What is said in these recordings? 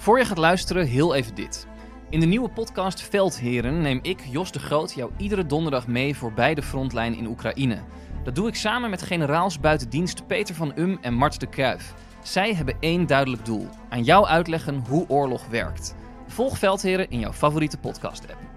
Voor je gaat luisteren, heel even dit. In de nieuwe podcast Veldheren neem ik, Jos de Groot, jou iedere donderdag mee voorbij de frontlijn in Oekraïne. Dat doe ik samen met generaals buitendienst Peter van Um en Mart de Kruif. Zij hebben één duidelijk doel: aan jou uitleggen hoe oorlog werkt. Volg Veldheren in jouw favoriete podcast-app.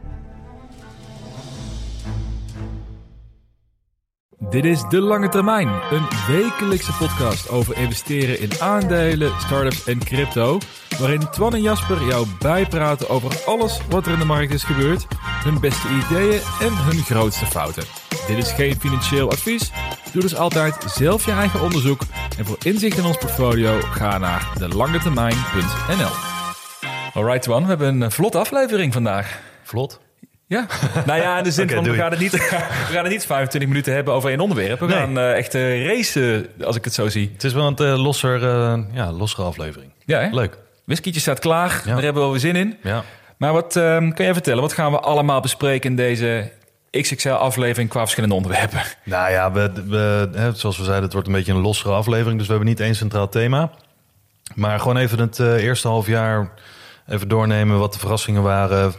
Dit is De Lange Termijn, een wekelijkse podcast over investeren in aandelen, startups en crypto. Waarin Twan en Jasper jou bijpraten over alles wat er in de markt is gebeurd, hun beste ideeën en hun grootste fouten. Dit is geen financieel advies. Doe dus altijd zelf je eigen onderzoek. En voor inzicht in ons portfolio ga naar delangetermijn.nl. Alright Twan, we hebben een vlot aflevering vandaag. Vlot. Ja, nou ja, in de zin van we gaan, het niet, we gaan het niet 25 minuten hebben over één onderwerp. We Nee. gaan eh, echt eh, racen, als ik het zo zie. Het is wel een eh, losser, ja, lossere aflevering. Ja, hè? Leuk. Whiskietje staat klaar, Ja. daar hebben we wel weer zin in. Ja. Maar wat ehm, kan jij vertellen? Wat gaan we allemaal bespreken in deze XXL-aflevering qua verschillende onderwerpen? Nou ja, we, we, hè, zoals we zeiden, het wordt een beetje een lossere aflevering. Dus we hebben niet één centraal thema. Maar gewoon even het eerste half jaar even doornemen wat de verrassingen waren.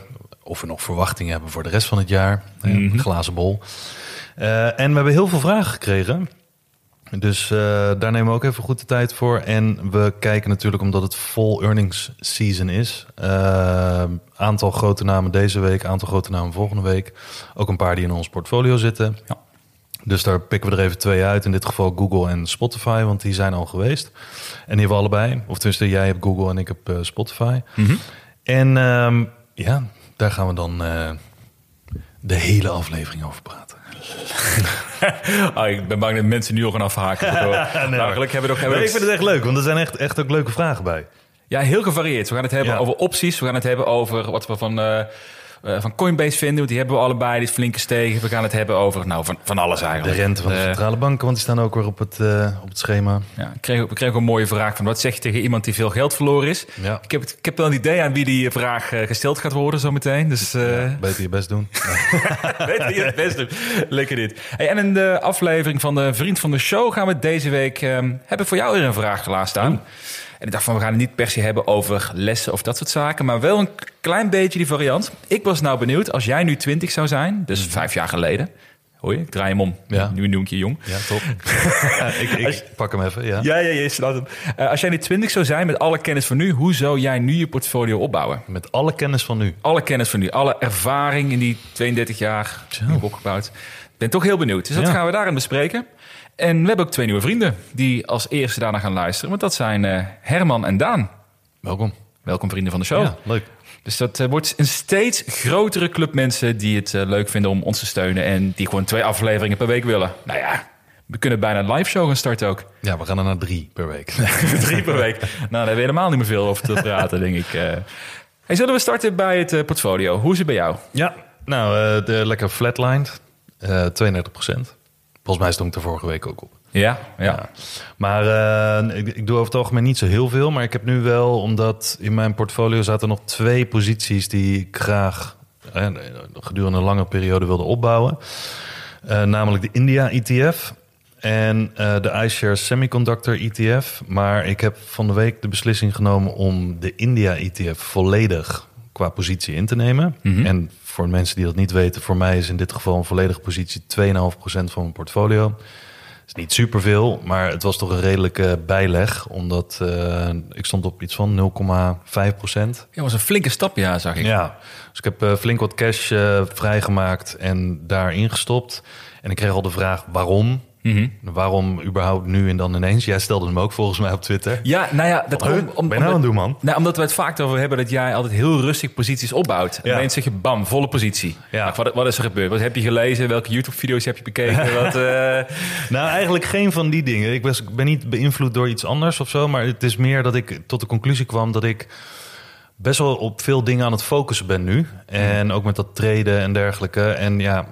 Of we nog verwachtingen hebben voor de rest van het jaar. Mhm. Glazen bol. Eh, en we hebben heel veel vragen gekregen. Dus eh, daar nemen we ook even goed de tijd voor. En we kijken natuurlijk, omdat het vol earnings season is. eh, aantal grote namen deze week, aantal grote namen volgende week. Ook een paar die in ons portfolio zitten. Ja. Dus daar pikken we er even twee uit. In dit geval Google en Spotify, want die zijn al geweest. En die hebben we allebei. Of tenminste, jij hebt Google en ik heb Spotify. En ehm, ja, daar gaan we dan eh, de hele aflevering over praten. Ah, ik ben bang dat mensen nu al gaan afhaken. nou, gelukkig hebben we nog... Hebben Nee, ik vind het echt leuk, want er zijn echt, echt ook leuke vragen bij. Ja, heel gevarieerd. We gaan het hebben Ja. over opties. We gaan het hebben over wat we van, eh, eh, van Coinbase vinden. Want die hebben we allebei. Die is flink gestegen. We gaan het hebben over nou, van, van alles De eigenlijk. rente van de Eh, centrale banken, want die staan ook weer op het, eh, op het schema. Ja, ik kreeg, ook een mooie vraag van wat zeg je tegen iemand die veel geld verloren is. Ja. Ik, heb het, ik heb wel een idee aan wie die vraag gesteld gaat worden zometeen. Dus eh Beter je best doen. weet je het best doen. Lekker dit. Hey, en in de aflevering van de Vriend van de Show gaan we deze week... ehm, heb ik voor jou weer een vraag klaarstaan. En ik dacht van, we gaan het niet per se hebben over lessen of dat soort zaken... maar wel een klein beetje die variant. Ik was nou benieuwd, als jij nu 20 zou zijn, dus vijf jaar geleden... Hoor je, ik draai hem om. Ja. Nu noem ik je jong. Ja, top. Ja, ik, ik pak hem even, ja. Ja, ja, je slaat hem. Eh, als jij nu 20 zou zijn met alle kennis van nu, hoe zou jij nu je portfolio opbouwen? Met alle kennis van nu. Alle kennis van nu, alle ervaring in die 32 jaar die ik opgebouwd. Ik ben toch heel benieuwd. Dus dat gaan we daarin bespreken. En we hebben ook twee nieuwe vrienden die als eerste daarna gaan luisteren. Want dat zijn eh, Herman en Daan. Welkom. Welkom vrienden van de show. Ja, leuk. Dus dat eh, wordt een steeds grotere club mensen die het eh, leuk vinden om ons te steunen. En die gewoon twee afleveringen per week willen. Nou ja, we kunnen bijna een live show gaan starten ook. Ja, we gaan er naar drie per week. Drie per week. Nou, daar hebben we helemaal niet meer veel over te praten, denk ik. Hey, zullen we starten bij het portfolio? Hoe is het bij jou? Ja, nou, de, lekker flatlined. eh 32 Volgens mij stond ik er vorige week ook op. Ja, ja. Ja. Maar eh, ik, ik doe over het algemeen niet zo heel veel. Maar ik heb nu wel, omdat in mijn portfolio zaten nog twee posities die ik graag eh, gedurende een lange periode wilde opbouwen. Eh, namelijk de India ETF en de iShares Semiconductor ETF. Maar ik heb van de week de beslissing genomen om de India ETF volledig qua positie in te nemen. Mhm. En voor mensen die dat niet weten, voor mij is in dit geval een volledige positie 2,5% van mijn portfolio is niet superveel, maar het was toch een redelijke bijleg. Omdat eh, ik stond op iets van 0,5 procent. Ja, was een flinke stap, ja, zag ik. Ja, dus ik heb eh, flink wat cash eh, vrijgemaakt en daarin gestopt. En ik kreeg al de vraag waarom. Mhm. Waarom überhaupt nu en dan ineens? Jij stelde hem ook volgens mij op Twitter. Ja, nou ja, dat om, om, ben nou aan het doen, man? Nou, omdat we het vaak over hebben dat jij altijd heel rustig posities opbouwt. En Ja. ineens zeg je bam, volle positie. Ja. Nou, wat, wat is er gebeurd? Wat heb je gelezen? Welke YouTube-video's heb je bekeken? wat, eh, Nou, eigenlijk geen van die dingen. Ik, was, ik ben niet beïnvloed door iets anders of zo. Maar het is meer dat ik tot de conclusie kwam dat ik best wel op veel dingen aan het focussen ben nu. En ook met dat treden en dergelijke. En ja,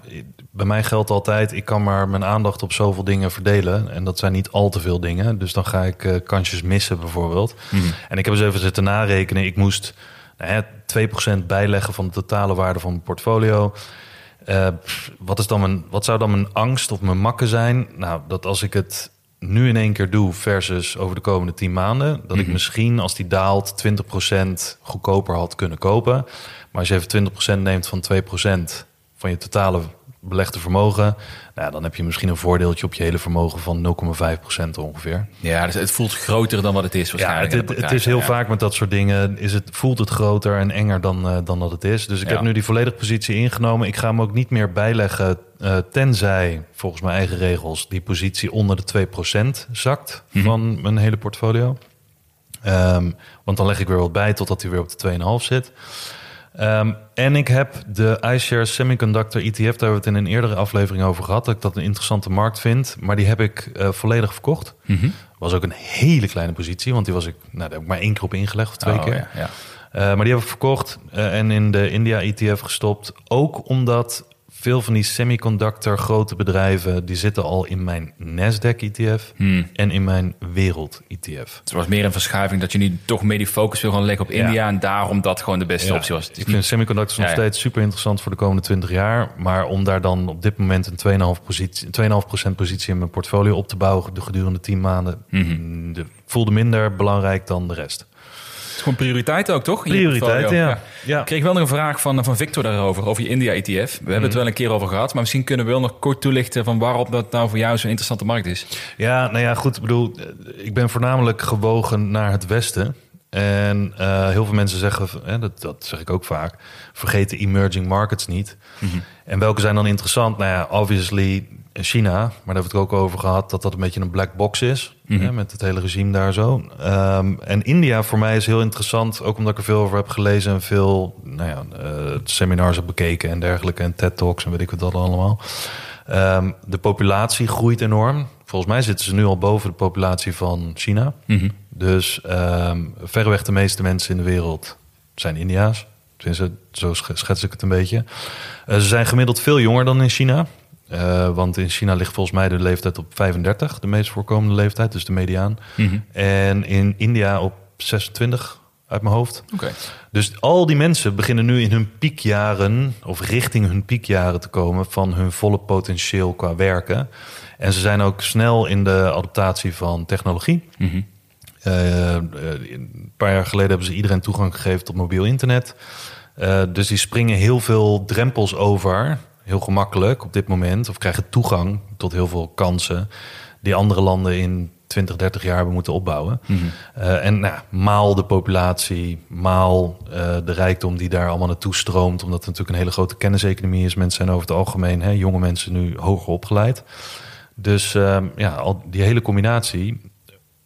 bij mij geldt altijd, ik kan maar mijn aandacht op zoveel dingen verdelen. En dat zijn niet al te veel dingen. Dus dan ga ik eh, kansjes missen bijvoorbeeld. En ik heb eens even zitten narekenen. Ik moest nou ja, 2% bijleggen van de totale waarde van mijn portfolio. Eh, wat, is dan mijn, wat zou dan mijn angst of mijn makken zijn? Nou, dat als ik het nu in één keer doe versus over de komende 10 maanden, dat ik Mhm. misschien als die daalt 20% goedkoper had kunnen kopen. Maar als je even 20% neemt van 2% van je totale belegde vermogen, nou, ja, dan heb je misschien een voordeeltje op je hele vermogen van 0,5% ongeveer. Ja, dus het voelt groter dan wat het is Ja, waarschijnlijk. het, de het, het is heel Ja. vaak met dat soort dingen. Is het, voelt het groter en enger dan, eh, dan dat het is. Dus ik Ja. heb nu die volledige positie ingenomen. Ik ga hem ook niet meer bijleggen. eh, tenzij, volgens mijn eigen regels, die positie onder de 2% zakt Mhm. van mijn hele portfolio. Ehm, want dan leg ik weer wat bij totdat hij weer op de 2,5 zit. Ehm, en ik heb de iShares Semiconductor ETF, daar hebben we het in een eerdere aflevering over gehad, dat ik dat een interessante markt vind. Maar die heb ik eh, volledig verkocht. Mhm. Was ook een hele kleine positie, want die was ik, nou, daar heb ik maar één keer op ingelegd of twee Oh, keer. ja, ja. Eh, maar die heb ik verkocht eh, en in de India ETF gestopt. Ook omdat veel van die semiconductor grote bedrijven, die zitten al in mijn Nasdaq ETF Hmm. en in mijn Wereld ETF. Het was meer een verschuiving dat je nu toch meer die focus wil gaan leggen op Ja. India. En daarom dat gewoon de beste Ja, optie was. Ik vind semiconductors nog Ja, steeds super interessant voor de komende 20 jaar. Maar om daar dan op dit moment een 2,5%, positie, 2,5% positie in mijn portfolio op te bouwen de gedurende 10 maanden, Mhm. de, voelde minder belangrijk dan de rest. Gewoon prioriteit ook, toch? Prioriteit, ja. ja. Ik kreeg wel nog een vraag van, van Victor daarover, over je India-ETF. We hebben Mhm. het wel een keer over gehad, maar misschien kunnen we wel nog kort toelichten van waarom dat nou voor jou zo'n interessante markt is. Ja, nou ja, goed. Ik bedoel, eh, ik ben voornamelijk gewogen naar het westen. En eh, heel veel mensen zeggen, hè, dat, dat zeg ik ook vaak, vergeet de emerging markets niet. En welke zijn dan interessant? Nou ja, obviously China, maar daar hebben we het ook over gehad, dat dat een beetje een black box is. Mhm. Hè, met het hele regime daar zo. Ehm, en India voor mij is heel interessant, ook omdat ik er veel over heb gelezen en veel nou ja, eh, seminars heb bekeken en dergelijke. En TED Talks en weet ik wat dat allemaal. Ehm, de populatie groeit enorm. Volgens mij zitten ze nu al boven de populatie van China. Mhm. Dus ehm verreweg de meeste mensen in de wereld zijn India's. Tenminste, zo sch- schets ik het een beetje. Eh, ze zijn gemiddeld veel jonger dan in China. Eh, want in China ligt volgens mij de leeftijd op 35, de meest voorkomende leeftijd, dus de mediaan. Mhm. En in India op 26 uit mijn hoofd. Oké. Dus al die mensen beginnen nu in hun piekjaren, of richting hun piekjaren te komen van hun volle potentieel qua werken. En ze zijn ook snel in de adaptatie van technologie. Mhm. Eh, eh, een paar jaar geleden hebben ze iedereen toegang gegeven tot mobiel internet. Dus die springen heel veel drempels over, heel gemakkelijk op dit moment, of krijgen toegang tot heel veel kansen die andere landen in 20, 30 jaar hebben moeten opbouwen. Mhm. Eh, en nou, maal de populatie, maal eh, de rijkdom die daar allemaal naartoe stroomt, omdat het natuurlijk een hele grote kenniseconomie is. Mensen zijn over het algemeen, hè, jonge mensen nu hoger opgeleid. Dus ehm, ja, al die hele combinatie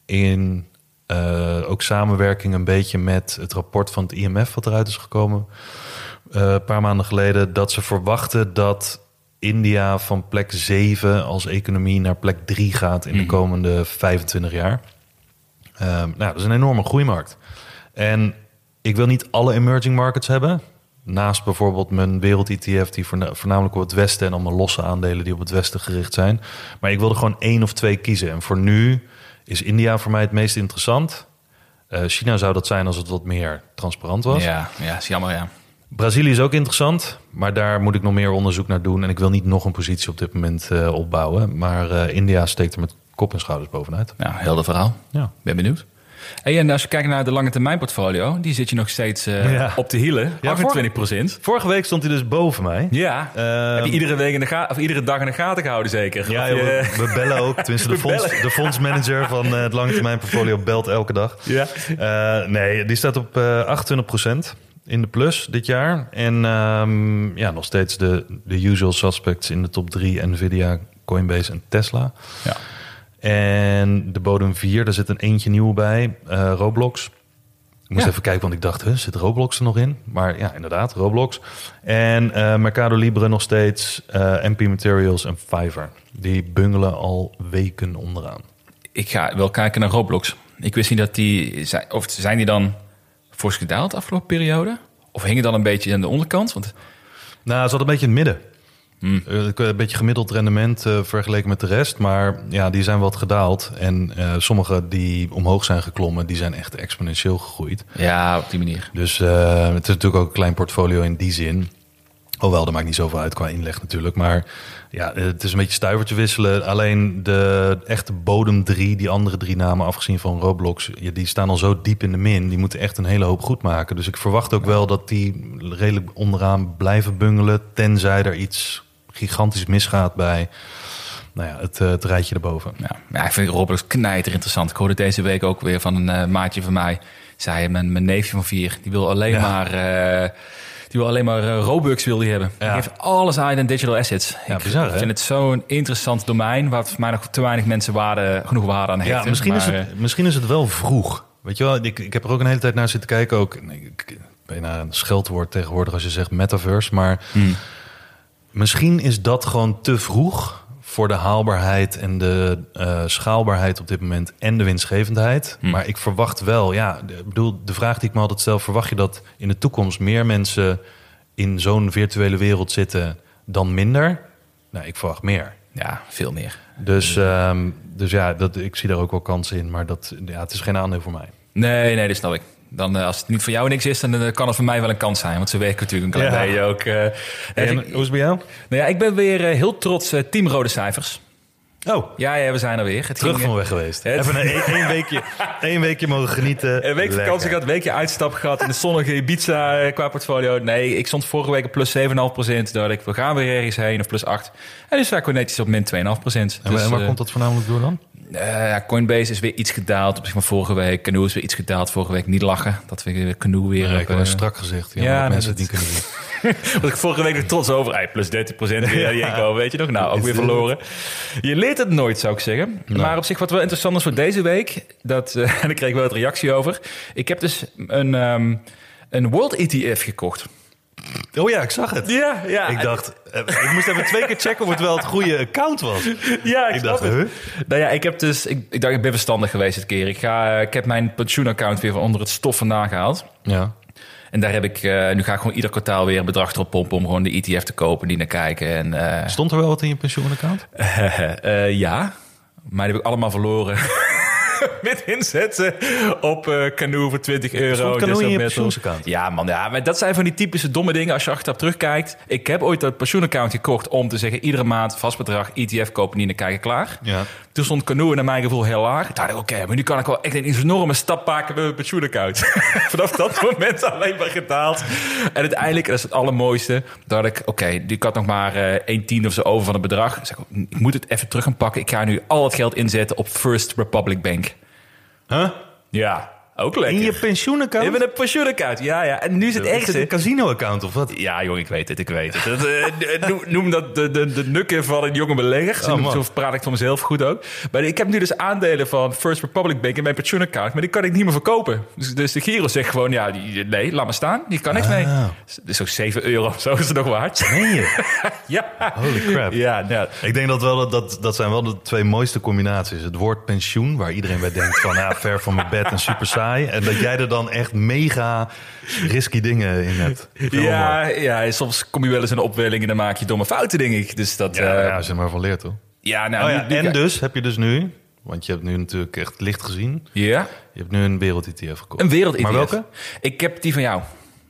in eh, ook samenwerking een beetje met het rapport van het IMF wat eruit is gekomen een paar maanden geleden, dat ze verwachten dat India van plek 7 als economie naar plek 3 gaat in de Mhm. komende 25 jaar. Ehm, nou, dat is een enorme groeimarkt. En ik wil niet alle emerging markets hebben. Naast bijvoorbeeld mijn wereld-ETF, die voorna- voornamelijk op het westen en allemaal losse aandelen die op het westen gericht zijn. Maar ik wilde gewoon één of twee kiezen. En voor nu is India voor mij het meest interessant. Eh, China zou dat zijn als het wat meer transparant was. Ja, ja, is jammer, ja. Brazilië is ook interessant, maar daar moet ik nog meer onderzoek naar doen. En ik wil niet nog een positie op dit moment eh, opbouwen. Maar eh, India steekt er met kop en schouders bovenuit. Nou, helder verhaal. Ja. Ben benieuwd. Hey, en als je kijkt naar de lange termijn portfolio, die zit je nog steeds eh, Ja. op de hielen. Ja, 28 procent. Vorige week stond hij dus boven mij. Ja. Ehm, Heb je iedere, week in de ga of iedere dag in de gaten gehouden, zeker? Ja, Of joh, je- we, bellen ook. Tenminste, de, fonds, de fondsmanager van het lange termijn portfolio belt elke dag. Ja. Nee, die staat op eh 28% in de plus dit jaar. En ehm, ja, nog steeds de, de usual suspects in de top 3. Nvidia, Coinbase en Tesla. Ja. En de bodem 4, daar zit een eentje nieuw bij. eh, Roblox. Ik moest Ja. even kijken, want ik dacht, huh, zit Roblox er nog in? Maar ja, inderdaad, Roblox. En eh, Mercado Libre nog steeds, eh, MP Materials en Fiverr. Die bungelen al weken onderaan. Ik ga wel kijken naar Roblox. Ik wist niet dat die... zijn- Of zijn die dan fors gedaald de afgelopen periode? Of hingen dan een beetje aan de onderkant? Want Nou, ze zat een beetje in het midden. Hmm. Eh, Een beetje gemiddeld rendement eh, vergeleken met de rest. Maar ja, die zijn wat gedaald. En eh, sommige die omhoog zijn geklommen, die zijn echt exponentieel gegroeid. ja, op die manier. Dus eh, het is natuurlijk ook een klein portfolio in die zin. Hoewel, dat maakt niet zoveel uit qua inleg natuurlijk. Maar ja, het is een beetje stuivertje wisselen. Alleen de echte bodem drie, die andere drie namen afgezien van Roblox... Ja, die staan al zo diep in de min. Die moeten echt een hele hoop goed maken. Dus ik verwacht ook wel dat die redelijk onderaan blijven bungelen... tenzij er iets gigantisch misgaat bij nou ja, het, eh, het rijtje erboven. Ja, ja ik vind Roblox knijter interessant. Ik hoorde deze week ook weer van een uh, maatje van mij. Zei mijn, mijn neefje van vier, die wil alleen Ja. maar... eh, die wil alleen maar eh, Robux wil die hebben. Die Ja. geeft alles aan in digital assets. Ja, ik bizar, hè? vind het zo'n interessant domein... waar voor mij nog te weinig mensen waarde, genoeg waarde aan hechten. Ja, misschien, is het, misschien is het wel vroeg. Weet je wel, ik, ik heb er ook een hele tijd naar zitten kijken. Ook, ik, bijna een scheldwoord tegenwoordig als je zegt metaverse. Maar Hmm. misschien is dat gewoon te vroeg voor de haalbaarheid en de eh, schaalbaarheid op dit moment en de winstgevendheid. Hmm. Maar ik verwacht wel, ja, de, bedoel, de vraag die ik me altijd stel, verwacht je dat in de toekomst meer mensen in zo'n virtuele wereld zitten dan minder? Nou, ik verwacht meer. Ja, veel meer. Dus, ehm, dus ja, dat, ik zie daar ook wel kansen in. Maar dat, ja, het is geen aandeel voor mij. Nee, nee, dat snap ik. Dan, eh, als het niet voor jou niks is, dan eh, kan het voor mij wel een kans zijn. Want ze werken natuurlijk een klein Ja. beetje ook. eh, En, hoe is het bij jou? nou ja, ik ben weer heel trots eh, team rode cijfers. Oh, Ja, ja, we zijn er weer. Het terug ging, van weg geweest. het- Even een, één, weekje, één weekje mogen genieten. Een week vakantie gehad, een weekje uitstap gehad in de zonnige Ibiza qua portfolio. Nee, ik stond vorige week op plus 7,5 procent. Dacht ik, we gaan weer ergens heen, of plus 8. En nu sta ik weer netjes op min 2,5 procent. En waar- en waar komt dat voornamelijk door dan? Eh, ja, Coinbase is weer iets gedaald op zich van vorige week. Canoe is weer iets gedaald vorige week. Niet lachen, dat we Canoe weer... Ja, op, ik heb eh, strak gezegd. Ja, ja, ja mensen het niet kunnen zien. Was ik vorige week nog trots over. Hey, plus 30 procent weer die inkomen, weet je nog? Nou, ook weer verloren. Je leert het nooit, zou ik zeggen. Maar op zich wat wel interessant is voor deze week... Dat, eh, en daar kreeg ik wel het reactie over. Ik heb dus een, ehm, een World ETF gekocht. Oh ja, ik zag het. Ja, ja. Ik dacht, eh, ik moest even twee keer checken of het wel het goede account was. Ja, ik, dacht, het. Nou ja, ik heb dus... Ik, ik dacht, ik ben verstandig geweest dit keer. Ik, ga, ik heb mijn pensioenaccount weer van onder het stof vandaan gehaald. Ja. En daar heb ik... eh, nu ga ik gewoon ieder kwartaal weer een bedrag erop pompen... om gewoon de ETF te kopen, die naar kijken. En, eh, Stond er wel wat in je pensioenaccount? Eh, ja, maar die heb ik allemaal verloren. Met inzetten op eh Canoe voor 20 euro. Canoe in je pensioensaccount? Ja, man. Ja, maar dat zijn van die typische domme dingen als je achteraf terugkijkt. Ik heb ooit dat pensioenaccount gekocht om te zeggen... iedere maand vast bedrag ETF kopen, niet naar kijken, klaar. Ja. Toen stond Canoe naar mijn gevoel heel laag. Toen dacht ik, oké, maar nu kan ik wel echt een enorme stap maken met mijn pensioenaccount. Vanaf dat moment alleen maar gedaald. En uiteindelijk, dat is het allermooiste, dacht ik, oké, die had nog maar eh 1 tien of zo over van het bedrag. Dus ik, ik moet het even terug gaan pakken. Ik ga nu al het geld inzetten op First Republic Bank. Huh? Ja, ook lekker. In je pensioenaccount? Bent een pensioenaccount, ja, ja. En nu is het echt... een casino-account of wat? Ja, jong, ik weet het, ik weet het. Dat, eh, noem, noem dat de, de, de nukken van een jonge belegger. Oh. Zo praat ik van mezelf goed ook. Maar ik heb nu dus aandelen van First Republic Bank in mijn pensioenaccount. Maar die kan ik niet meer verkopen. Dus, dus de Giro zegt gewoon, ja, die, nee, laat maar staan. Die kan niks mee. Ah. Dus ook 7 euro of zo is het nog waard. Je? ja. Holy crap. Ja, nou, Ik denk dat wel dat, dat dat zijn wel de twee mooiste combinaties. Het woord pensioen, waar iedereen bij denkt van ja, ver van mijn bed en super saai. En dat jij er dan echt mega risky dingen in hebt. Ja, ja, soms kom je wel eens in een opwelling en dan maak je domme fouten, denk ik. Dus dat, ja, ja, ja, als je er maar van leert toch? ja nou, Oh ja, nu- nu- en dus heb je dus nu, want je hebt nu natuurlijk echt licht gezien. ja, Je hebt nu een wereld-ETF gekocht. een wereld Maar welke? Ik heb die van jou.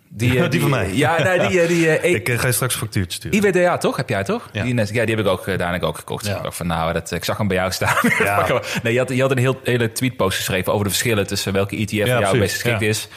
Die, eh, Die van mij. Ja, nee, die, eh, die, eh, Ik eh, ga je straks een factuurtje sturen. IWDA, toch? Heb jij toch? Ja. Die, ja, die heb ik ook uiteindelijk ook gekocht. Ja. Ik dacht van, nou, dat, ik zag hem bij jou staan. Ja. nee, je had, je had een heel, hele tweetpost geschreven over de verschillen tussen welke ETF voor jou het best geschikt is.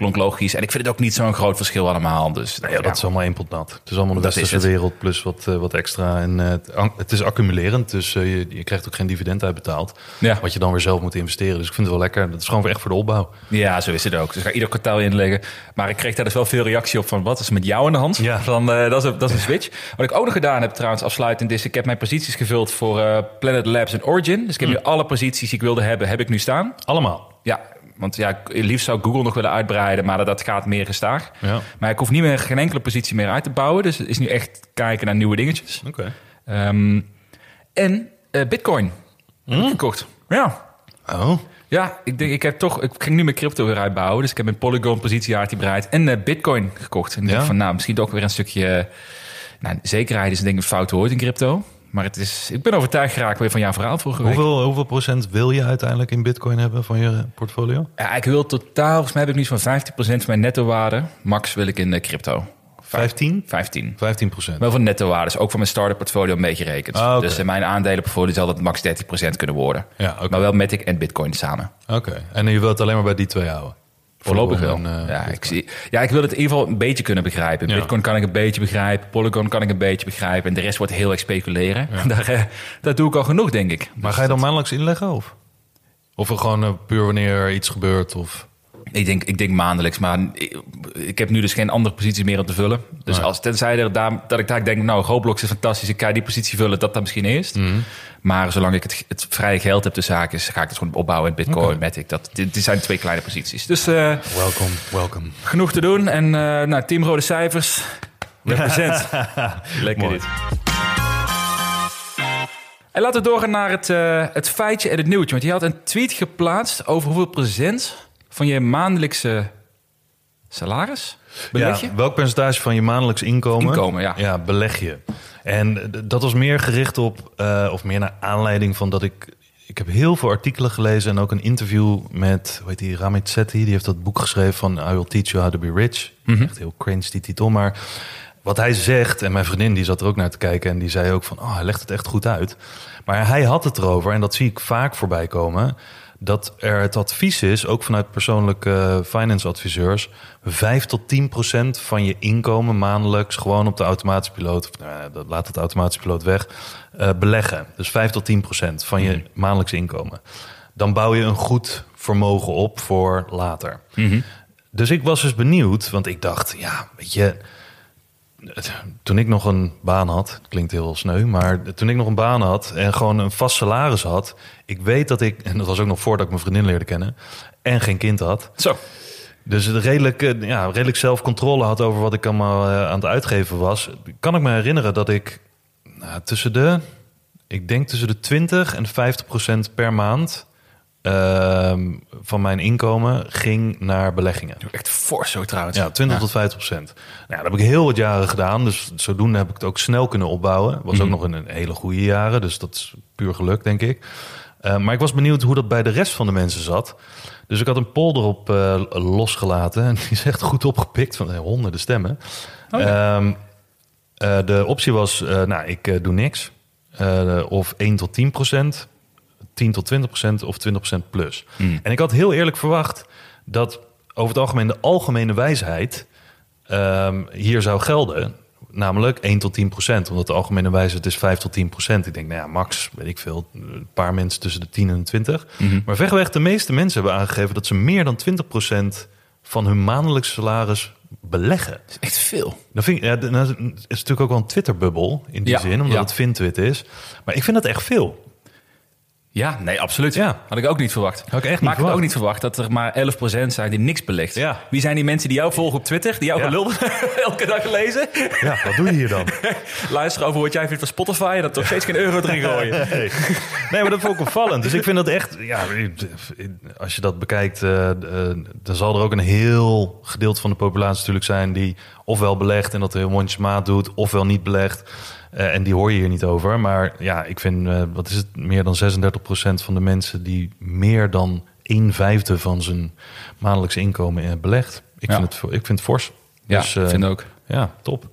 Klonk logisch. En ik vind het ook niet zo'n groot verschil allemaal. Dus Nou ja, dat is allemaal één pot nat. Het is allemaal de westerse wereld plus wat, eh, wat extra. En eh, het, het is accumulerend, dus eh, je, je krijgt ook geen dividend uitbetaald. Ja. Wat je dan weer zelf moet investeren. Dus ik vind het wel lekker. Dat is gewoon echt voor de opbouw. Ja, zo is het ook. Dus ik ga ieder kwartaal inleggen. Maar ik kreeg daar dus wel veel reactie op van... wat is met jou aan de hand? Ja. Van, dat, is een, dat is een switch. Wat ik ook nog gedaan heb trouwens afsluitend... is ik heb mijn posities gevuld voor Planet Labs en Origin. Dus ik heb Hm. nu alle posities die ik wilde hebben... heb ik nu staan. Allemaal. Ja, want ja, liefst zou Google nog willen uitbreiden... maar dat, dat gaat meer gestaag. Ja. Maar ik hoef niet meer geen enkele positie meer uit te bouwen. Dus het is nu echt kijken naar nieuwe dingetjes. Oké. Ehm, en eh, Bitcoin ik gekocht. Ja. Oh. Ja, ik denk, ik heb toch, ik ging nu mijn crypto weer uitbouwen. Dus ik heb een Polygon positie uitgebreid en eh, Bitcoin gekocht. En ik Ja. denk van, nou, misschien ook weer een stukje, eh, nou, zekerheid is denk ik een fout woord in crypto. Maar het is, ik ben overtuigd geraakt weer van jouw verhaal vorige week. Hoeveel, hoeveel procent wil je uiteindelijk in bitcoin hebben van je portfolio? Ja, ik wil totaal, volgens mij heb ik nu zo'n 15% van mijn netto waarde. Max wil ik in crypto. 15? 15. 15 procent. Wel van netto waardes, ook van mijn start-up portfolio een beetje rekend. Ah. Dus in mijn aandelenportfolio zal dat max 30% kunnen worden. Ja. Maar wel Matic en Bitcoin samen. Oké. En je wilt het alleen maar bij die twee houden? Voorlopig wel. Ja, ik zie, ja, ik wil het in ieder geval een beetje kunnen begrijpen. Ja. Bitcoin kan ik een beetje begrijpen. Polygon kan ik een beetje begrijpen. En de rest wordt heel erg speculeren. Daar, eh, dat doe ik al genoeg, denk ik. Maar ga je dan maandelijks inleggen? Of, of er gewoon eh, puur wanneer er iets gebeurt? Of... Ik denk, ik denk maandelijks, maar ik, ik heb nu dus geen andere posities meer om te vullen. Dus Nee. als, tenzij er daar, dat ik daar denk, nou, Roblox is fantastisch, ik ga die positie vullen, dat dan misschien eerst. Mhm. Maar zolang ik het, het vrije geld heb de zaken, ga ik het gewoon opbouwen in Bitcoin. Matic. Dat, dit, dit zijn twee kleine posities. Dus eh, Welkom, welkom. genoeg te doen. En eh nou, team rode cijfers, represent. Lekker Mooi. dit. En laten we doorgaan naar het, eh, het feitje en het nieuwtje. Want je had een tweet geplaatst over hoeveel procent van je maandelijkse salaris beleg je? Ja, welk percentage van je maandelijks inkomen, Inkomen, ja. ja, beleg je? En dat was meer gericht op, eh, of meer naar aanleiding van dat ik... Ik heb heel veel artikelen gelezen en ook een interview met, hoe heet die, Ramit Sethi. Die heeft dat boek geschreven van I Will Teach You How to Be Rich. Mhm. Echt heel cringe die titel, maar wat hij zegt... En mijn vriendin die zat er ook naar te kijken en die zei ook van... Oh, hij legt het echt goed uit. Maar hij had het erover, en dat zie ik vaak voorbij komen... dat er het advies is, ook vanuit persoonlijke eh, finance adviseurs... 5 tot 10 procent van je inkomen maandelijks... gewoon op de automatische piloot, of nou, dat laat het automatische piloot weg... eh, beleggen. Dus 5 tot 10 procent van je maandelijks inkomen. Dan bouw je een goed vermogen op voor later. Dus ik was dus benieuwd, want ik dacht, ja, weet je, toen ik nog een baan had, het klinkt heel sneu, maar toen ik nog een baan had en gewoon een vast salaris had, ik weet dat ik, en dat was ook nog voordat ik mijn vriendin leerde kennen, en geen kind had. Zo. Dus redelijk, eh, ja, redelijk zelfcontrole had over wat ik allemaal eh, aan het uitgeven was. Kan ik me herinneren dat ik nou, tussen de, ik denk tussen de 20 en 50 procent per maand ehm, van mijn inkomen ging naar beleggingen. Echt fors zo trouwens. Ja, 20 tot 50 procent. Nou, dat heb ik heel wat jaren gedaan. Dus zodoende heb ik het ook snel kunnen opbouwen. Was ook nog in een hele goede jaren. Dus dat is puur geluk, denk ik. Eh, maar ik was benieuwd hoe dat bij de rest van de mensen zat. Dus ik had een poll erop eh, losgelaten. En die is echt goed opgepikt van eh, honderden stemmen. Ehm, eh, de optie was, nou, ik doe niks. Of 1 tot 10 procent. 10 tot 20 procent of 20 procent plus. En ik had heel eerlijk verwacht dat over het algemeen de algemene wijsheid ehm, hier zou gelden. Namelijk 1 tot 10 procent. Omdat de algemene wijsheid is 5 tot 10 procent. Ik denk, nou ja, max, weet ik veel, een paar mensen tussen de 10 en de 20. Maar verreweg de meeste mensen hebben aangegeven dat ze meer dan 20 procent van hun maandelijkse salaris beleggen. Echt veel. Dan vind ik, ja, dat is natuurlijk ook wel een Twitter-bubbel in die Ja, zin, omdat ja. het Fintwit is. Maar ik vind dat echt veel. Ja, nee, absoluut. Ja. Had ik ook niet verwacht. Had ik echt niet maar ik had ook niet verwacht dat er maar 11% zijn die niks belegt. Ja. Wie zijn die mensen die jou volgen op Twitter? Die jou Ja. gelul elke dag lezen? Ja, wat doe je hier dan? Luisteren over wat jij vindt van Spotify en dat toch steeds geen euro erin gooien. Nee. nee, maar dat vond ik opvallend. Dus ik vind dat echt, ja, als je dat bekijkt, eh, eh, dan zal er ook een heel gedeelte van de populatie natuurlijk zijn die ofwel belegt en dat heel mondjesmaat doet, ofwel niet belegt. Eh, en die hoor je hier niet over. Maar ja, ik vind, eh, wat is het, meer dan 36% van de mensen die meer dan een vijfde van zijn maandelijks inkomen eh, belegt. Ik, Ja. vind, het, ik vind het fors. Ja, Dus, vind ook. Ja, top.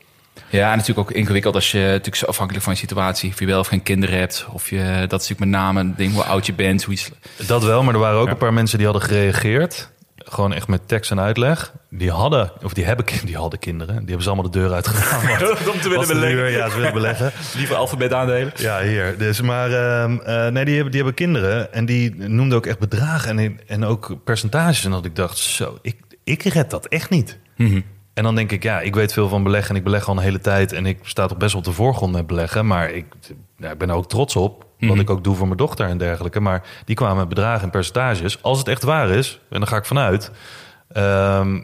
Ja, en natuurlijk ook ingewikkeld als je natuurlijk zo afhankelijk van je situatie, of je wel of geen kinderen hebt, of je, dat is natuurlijk met name een ding hoe oud je bent, hoe je Dat wel, maar er waren ook een paar mensen die hadden gereageerd. Gewoon echt met tekst en uitleg. Die hadden, of die hebben, die hadden kinderen. Die hebben ze allemaal de deur uitgegaan. om te te duur. Ja, ze willen beleggen. Liever alfabet aandelen. Ja, hier. Dus, maar ehm, eh, nee, die hebben, die hebben kinderen. En die noemden ook echt bedragen en, en ook percentages. En dat ik dacht, zo, ik, ik red dat echt niet. En dan denk ik, ja, ik weet veel van beleggen. En ik beleg al een hele tijd. En ik sta toch best wel op de voorgrond met beleggen. Maar ik, ja, ik ben er ook trots op. Wat ik ook doe voor mijn dochter en dergelijke. Maar die kwamen met bedragen en percentages. Als het echt waar is, en daar ga ik vanuit. ehm,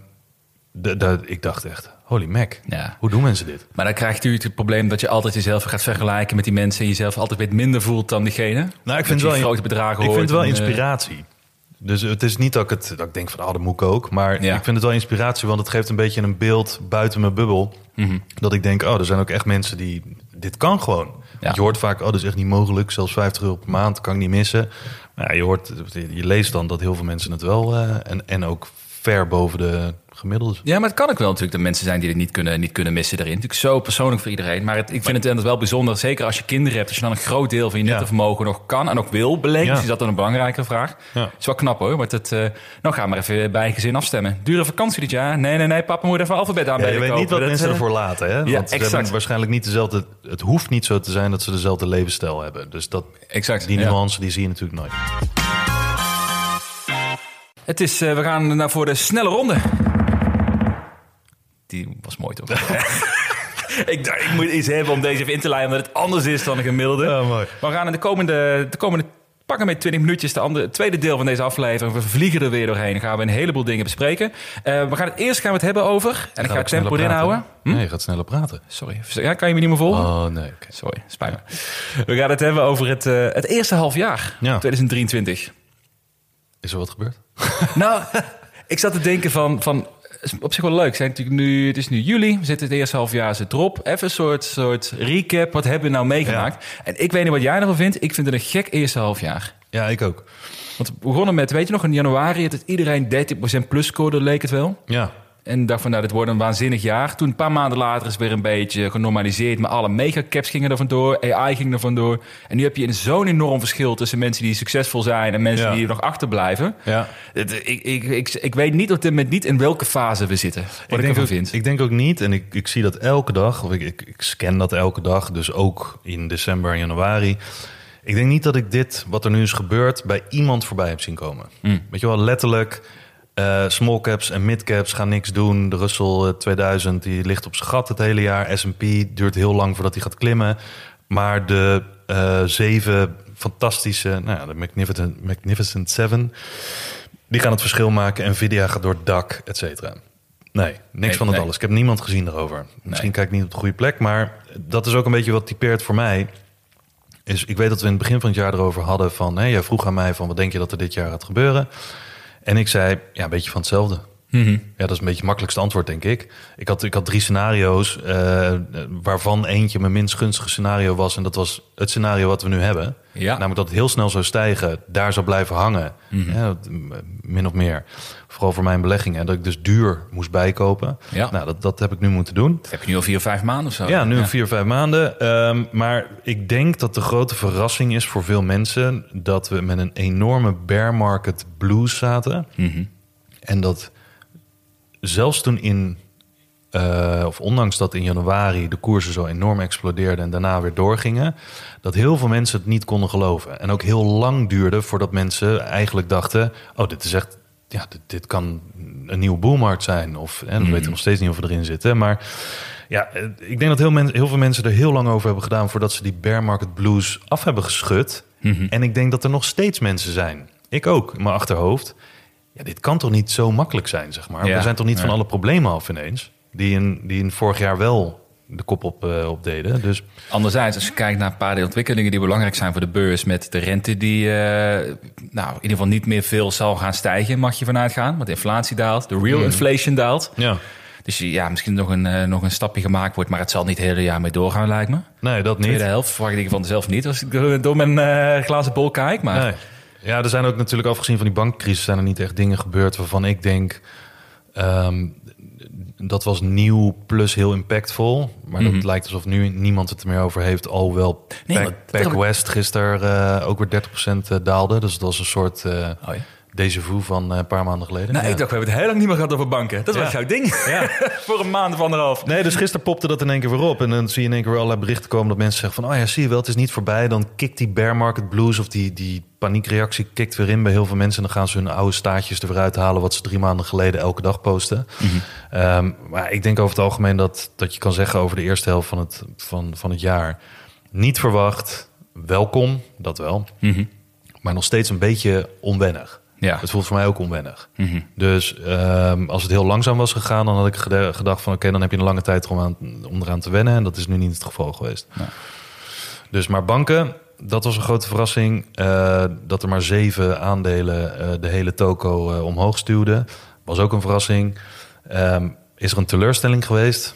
de, de, ik dacht echt, holy mac. Ja. Hoe doen mensen dit? Maar dan krijg je natuurlijk het probleem dat je altijd jezelf gaat vergelijken met die mensen en jezelf altijd weer minder voelt dan diegene. Nou, ik vind je wel grote bedragen Ik vind het wel en, eh, inspiratie. Dus het is niet dat ik, het, dat ik denk van, oh, dat moet ik ook. Maar Ja. ik vind het wel inspiratie, want het geeft een beetje een beeld buiten mijn bubbel. Mhm. Dat ik denk, oh, er zijn ook echt mensen die, dit kan gewoon. Je hoort vaak, oh, dat is echt niet mogelijk. Zelfs 50 euro per maand kan ik niet missen. Maar ja, je, hoort, je leest dan dat heel veel mensen het wel, eh, en, en ook ver boven de gemiddelde. Ja, maar het kan ook wel natuurlijk dat mensen zijn die het niet kunnen, niet kunnen missen erin. Natuurlijk zo persoonlijk voor iedereen. Maar het, ik vind het inderdaad wel bijzonder, zeker als je kinderen hebt, als je dan een groot deel van je nette Ja. vermogen nog kan en ook wil beleggen. Ja. Dus is dat dan een belangrijke vraag. Ja. is wel knap hoor. Maar het, eh, nou, ga maar even bij je gezin afstemmen. Dure vakantie dit jaar? Nee, nee, nee. Papa moet even alfabet Ja, aanbellen. je weet niet wat. Dat, mensen eh, ervoor laten. Hè? Want ze exact. hebben waarschijnlijk niet dezelfde... Het hoeft niet zo te zijn dat ze dezelfde levensstijl hebben. Dus dat, Exact. die ja. nuance die zie je natuurlijk nooit. Het is, eh, we gaan naar voor de snelle ronde. Die was mooi toch? ik dacht, ik moet iets hebben om deze even in te leiden, omdat het anders is dan een gemiddelde. Mooi. Maar we gaan in de komende, de komende pakken met 20 minuutjes, de andere, het tweede deel van deze aflevering. We vliegen er weer doorheen. Gaan we een heleboel dingen bespreken. Eh, we gaan het eerst gaan we het hebben over, en ik ga het tempo erin houden. Hm? Nee, je gaat sneller praten. Sorry, ja, kan je me niet meer volgen? Oh, nee. Sorry, spijt me. We gaan het hebben over het, eh, het eerste half jaar, Ja. 2023. Is er wat gebeurd? Nou, ik zat te denken van, van is op zich wel leuk. Zijn natuurlijk nu, het is nu juli, we zitten het eerste half jaar zit erop. Even een soort, soort recap, wat hebben we nou meegemaakt? En ik weet niet wat jij ervan vindt. Ik vind het een gek eerste half jaar. Ja, ik ook. Want we begonnen met, weet je nog, in januari had het iedereen 13% plus scoorde, leek het wel. Ja. En dacht van, nou, dit wordt een waanzinnig jaar. Toen een paar maanden later is het weer een beetje genormaliseerd. Maar alle megacaps gingen er vandoor. AI ging er vandoor. En nu heb je een zo'n enorm verschil tussen mensen die succesvol zijn... en mensen Ja. die er nog achterblijven. Ja. Het- Ik, ik, ik, ik weet niet op dit moment niet in welke fase we zitten. Wat ik, denk ervan ook, vind. Ik denk ook niet, en ik, ik zie dat elke dag, of ik, ik, ik scan dat elke dag, dus ook in december en januari. Ik denk niet dat ik dit, wat er nu is gebeurd, bij iemand voorbij heb zien komen. Mm. Weet je wel, letterlijk, eh small caps en mid caps gaan niks doen. De Russell eh, 2000 die ligt op zijn gat het hele jaar. S&P duurt heel lang voordat hij gaat klimmen. Maar de eh, zeven fantastische, nou ja, de Magnificent, Magnificent Seven, die gaan het verschil maken. Nvidia gaat door het dak, et cetera. Nee, niks Nee, van het nee. alles. Ik heb niemand gezien daarover. Misschien kijk ik niet op de goede plek, maar dat is ook een beetje wat typeert voor mij. Is, ik weet dat we in het begin van het jaar erover hadden van... Hè, jij vroeg aan mij van wat denk je dat er dit jaar gaat gebeuren? En ik zei, ja, een beetje van hetzelfde. Mhm. Ja, dat is een beetje het makkelijkste antwoord, denk ik. Ik had, ik had drie scenario's, eh, waarvan eentje mijn minst gunstige scenario was. En dat was het scenario wat we nu hebben. Ja. Namelijk dat het heel snel zou stijgen, daar zou blijven hangen. Mhm. Ja, min of meer. Vooral voor mijn beleggingen. Dat ik dus duur moest bijkopen. Ja. Nou, dat, dat heb ik nu moeten doen. Dat heb je nu al vier, vijf maanden of zo. Ja, nu vier, vijf maanden. Ehm, maar ik denk dat de grote verrassing is voor veel mensen... dat we met een enorme bear market blues zaten. Mhm. En dat zelfs toen in... eh, of ondanks dat in januari de koersen zo enorm explodeerden... en daarna weer doorgingen... dat heel veel mensen het niet konden geloven. En ook heel lang duurde voordat mensen eigenlijk dachten... oh, dit is echt... Ja, dit, dit kan een nieuwe boelmarkt zijn. Of, en we weten nog steeds niet of we erin zitten. Maar ja, eh, ik denk dat heel, men, heel veel mensen er heel lang over hebben gedaan... voordat ze die bear market blues af hebben geschud. En ik denk dat er nog steeds mensen zijn. Ik ook, in mijn achterhoofd. Ja, dit kan toch niet zo makkelijk zijn, zeg maar. Ja, we zijn toch niet van alle problemen af ineens. Die in, die in vorig jaar wel de kop op, eh, op deden. Dus Anderzijds, als je kijkt naar een paar de ontwikkelingen die belangrijk zijn voor de beurs... met de rente die eh, nou, in ieder geval niet meer veel zal gaan stijgen, mag je vanuit gaan. Want de inflatie daalt, de real inflation daalt. ja, Dus ja, misschien nog een, eh, nog een stapje gemaakt wordt... maar het zal niet het hele jaar mee doorgaan, lijkt me. nee, dat niet. Tweede helft verwacht ik van zelf niet als ik door mijn glazen bol kijk. Maar Nee. Ja, er zijn ook natuurlijk afgezien van die bankcrisis... zijn er niet echt dingen gebeurd waarvan ik denk... ehm, dat was nieuw plus heel impactvol. Maar dat lijkt alsof nu niemand het er meer over heeft. Alhoewel Mhm. Nee, Pac, West gisteren eh, ook weer 30% daalde. Dus dat was een soort eh Oh ja. Déjà vu van eh, een paar maanden geleden. Nou, Ja. ik dacht, we hebben het heel lang niet meer gehad over banken. Dat Ja. was jouw ding. Voor een maand of anderhalf. Nee, dus gisteren popte dat in één keer weer op. En dan zie je in één keer weer allerlei berichten komen dat mensen zeggen van... oh ja, zie je wel, het is niet voorbij. Dan kikt die bear market blues of die, die paniekreactie kikt weer in bij heel veel mensen. En dan gaan ze hun oude staartjes er weer uithalen... wat ze drie maanden geleden elke dag posten. Ehm, maar ik denk over het algemeen dat, dat je kan zeggen... over de eerste helft van het, van, van het jaar... niet verwacht, welkom, dat wel. Maar nog steeds een beetje onwennig. Ja. Het voelt voor mij ook onwennig. Dus ehm, als het heel langzaam was gegaan, dan had ik gedacht van oké, dan heb je een lange tijd om, aan, om eraan te wennen. En dat is nu niet het geval geweest. Dus maar banken, dat was een grote verrassing. eh, dat er maar zeven aandelen eh, de hele toko eh, omhoog stuwden. Was ook een verrassing. Ehm, is er een teleurstelling geweest?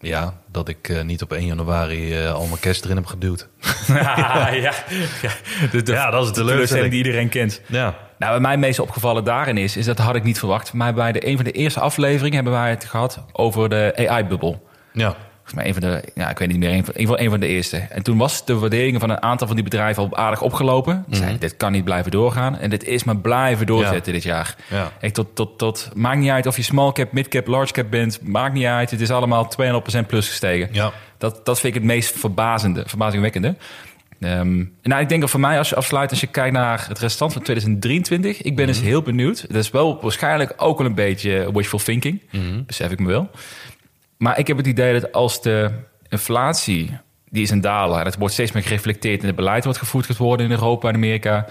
Ja, dat ik niet op 1 januari al mijn cash erin heb geduwd. ja, ja. De, de, Ja, dat is de teleurstelling. die iedereen kent. Ja, Nou, bij mij meest opgevallen daarin is, is dat had ik niet verwacht. Maar bij de, een van de eerste afleveringen hebben wij het gehad over de AI-bubbel. Ja. Volgens mij een van de, ja, ik weet niet meer, een van, in ieder geval een van de eerste. En toen was de waarderingen van een aantal van die bedrijven al aardig opgelopen. Die zeiden, dit kan niet blijven doorgaan. En dit is maar blijven doorzetten dit jaar. Ja. Tot, tot, tot, maakt niet uit of je small cap, mid cap, large cap bent. Maakt niet uit. Het is allemaal 200% plus gestegen. Ja. Dat, dat vind ik het meest verbazende, verbazingwekkende. Ehm, nou, ik denk dat voor mij als je afsluit, als je kijkt naar het restant van 2023, ik ben dus heel benieuwd. Dat is wel waarschijnlijk ook wel een beetje wishful thinking, besef ik me wel. Maar ik heb het idee dat als de inflatie, die is een dalen, en het wordt steeds meer gereflecteerd in het beleid wat gevoerd gaat worden in Europa en Amerika.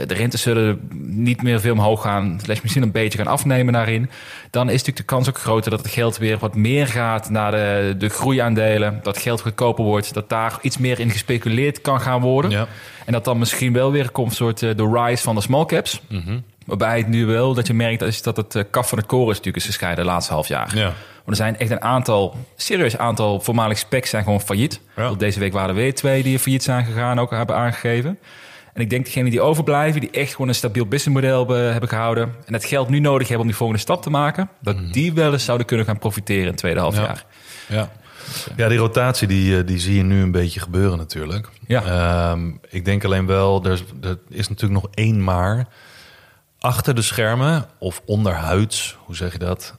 Eh, de rentes zullen niet meer veel omhoog gaan, slash misschien een beetje gaan afnemen daarin. Dan is natuurlijk de kans ook groter dat het geld weer wat meer gaat naar de, de groeiaandelen. Dat geld goedkoper wordt, dat daar iets meer in gespeculeerd kan gaan worden. Ja. En dat dan misschien wel weer komt een soort eh, de rise van de small caps. Waarbij het nu wel dat je merkt is dat het eh, kaf van het koren is natuurlijk is gescheiden de laatste half jaar. Ja. Want er zijn echt een aantal, serieus aantal voormalig specs zijn gewoon failliet. Ja. Deze week waren er weer twee die failliet zijn gegaan, ook hebben aangegeven. En ik denk degenen die overblijven, die echt gewoon een stabiel businessmodel hebben, gehouden. En het geld nu nodig hebben om die volgende stap te maken. Dat die wel eens zouden kunnen gaan profiteren in het tweede half Ja. jaar. Ja. Ja, die rotatie die, eh, die zie je nu een beetje gebeuren natuurlijk. Ja. Ehm, ik denk alleen wel, er, is- er is natuurlijk nog één maar. Achter de schermen of onderhuids, hoe zeg je dat,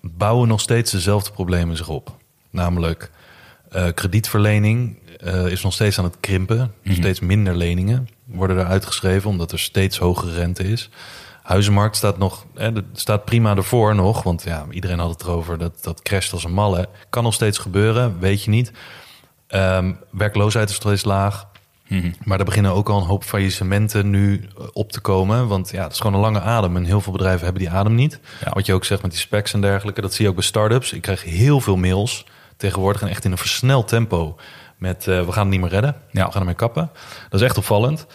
bouwen nog steeds dezelfde problemen zich op. Namelijk eh, kredietverlening eh, is nog steeds aan het krimpen. Steeds minder leningen worden er uitgeschreven omdat er steeds hogere rente is. Huizenmarkt staat nog, hè, staat prima ervoor nog, want ja, iedereen had het erover dat dat crasht als een malle. Kan nog steeds gebeuren, weet je niet. Ehm, werkloosheid is steeds laag. Maar er beginnen ook al een hoop faillissementen nu eh, op te komen. Want ja, het is gewoon een lange adem. En heel veel bedrijven hebben die adem niet. Ja. Wat je ook zegt met die specs en dergelijke. Dat zie je ook bij start-ups. Ik krijg heel veel mails tegenwoordig. En echt in een versneld tempo. Met eh, we gaan het niet meer redden. Ja. We gaan ermee kappen. Dat is echt opvallend.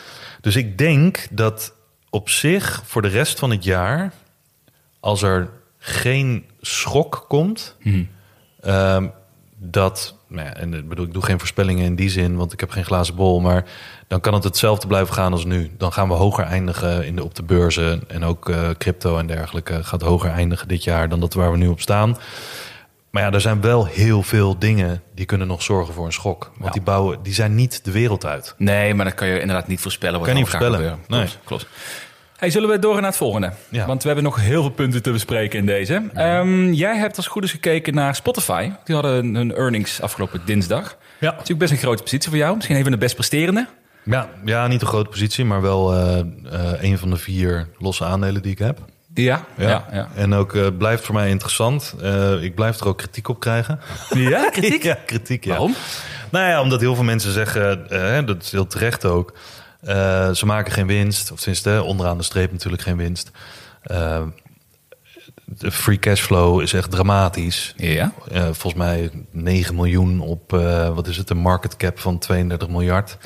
Dus ik denk dat op zich voor de rest van het jaar... als er geen schok komt... Ehm, dat, nou ja, en ik bedoel, ik doe geen voorspellingen in die zin, want ik heb geen glazen bol, maar dan kan het hetzelfde blijven gaan als nu. Dan gaan we hoger eindigen in de, op de beurzen en ook eh, crypto en dergelijke gaat hoger eindigen dit jaar dan dat waar we nu op staan. Maar ja, er zijn wel heel veel dingen die kunnen nog zorgen voor een schok. Want Ja. die bouwen, die zijn niet de wereld uit. Nee, maar dat kan je inderdaad niet voorspellen. Wat Kan er niet voorspellen. gebeuren. Klopt, klopt. Hey, zullen we door naar het volgende? Ja. Want we hebben nog heel veel punten te bespreken in deze. Ehm, jij hebt als het goed is gekeken naar Spotify. Die hadden hun earnings afgelopen dinsdag. Ja. Natuurlijk best een grote positie voor jou. Misschien even de best presterende. Ja, ja niet een grote positie, maar wel eh, eh, een van de vier losse aandelen die ik heb. Ja, ja, ja. En ook eh, blijft voor mij interessant. Eh, ik blijf er ook kritiek op krijgen. Ja, kritiek? ja, kritiek, ja. Waarom? Nou ja, omdat heel veel mensen zeggen, eh, dat is heel terecht ook, eh, ze maken geen winst. Of tenminste, onderaan de streep natuurlijk geen winst. De free cashflow is echt dramatisch. Ja. Eh, volgens mij 9 miljoen op, eh, wat is het, een market cap van 32 miljard.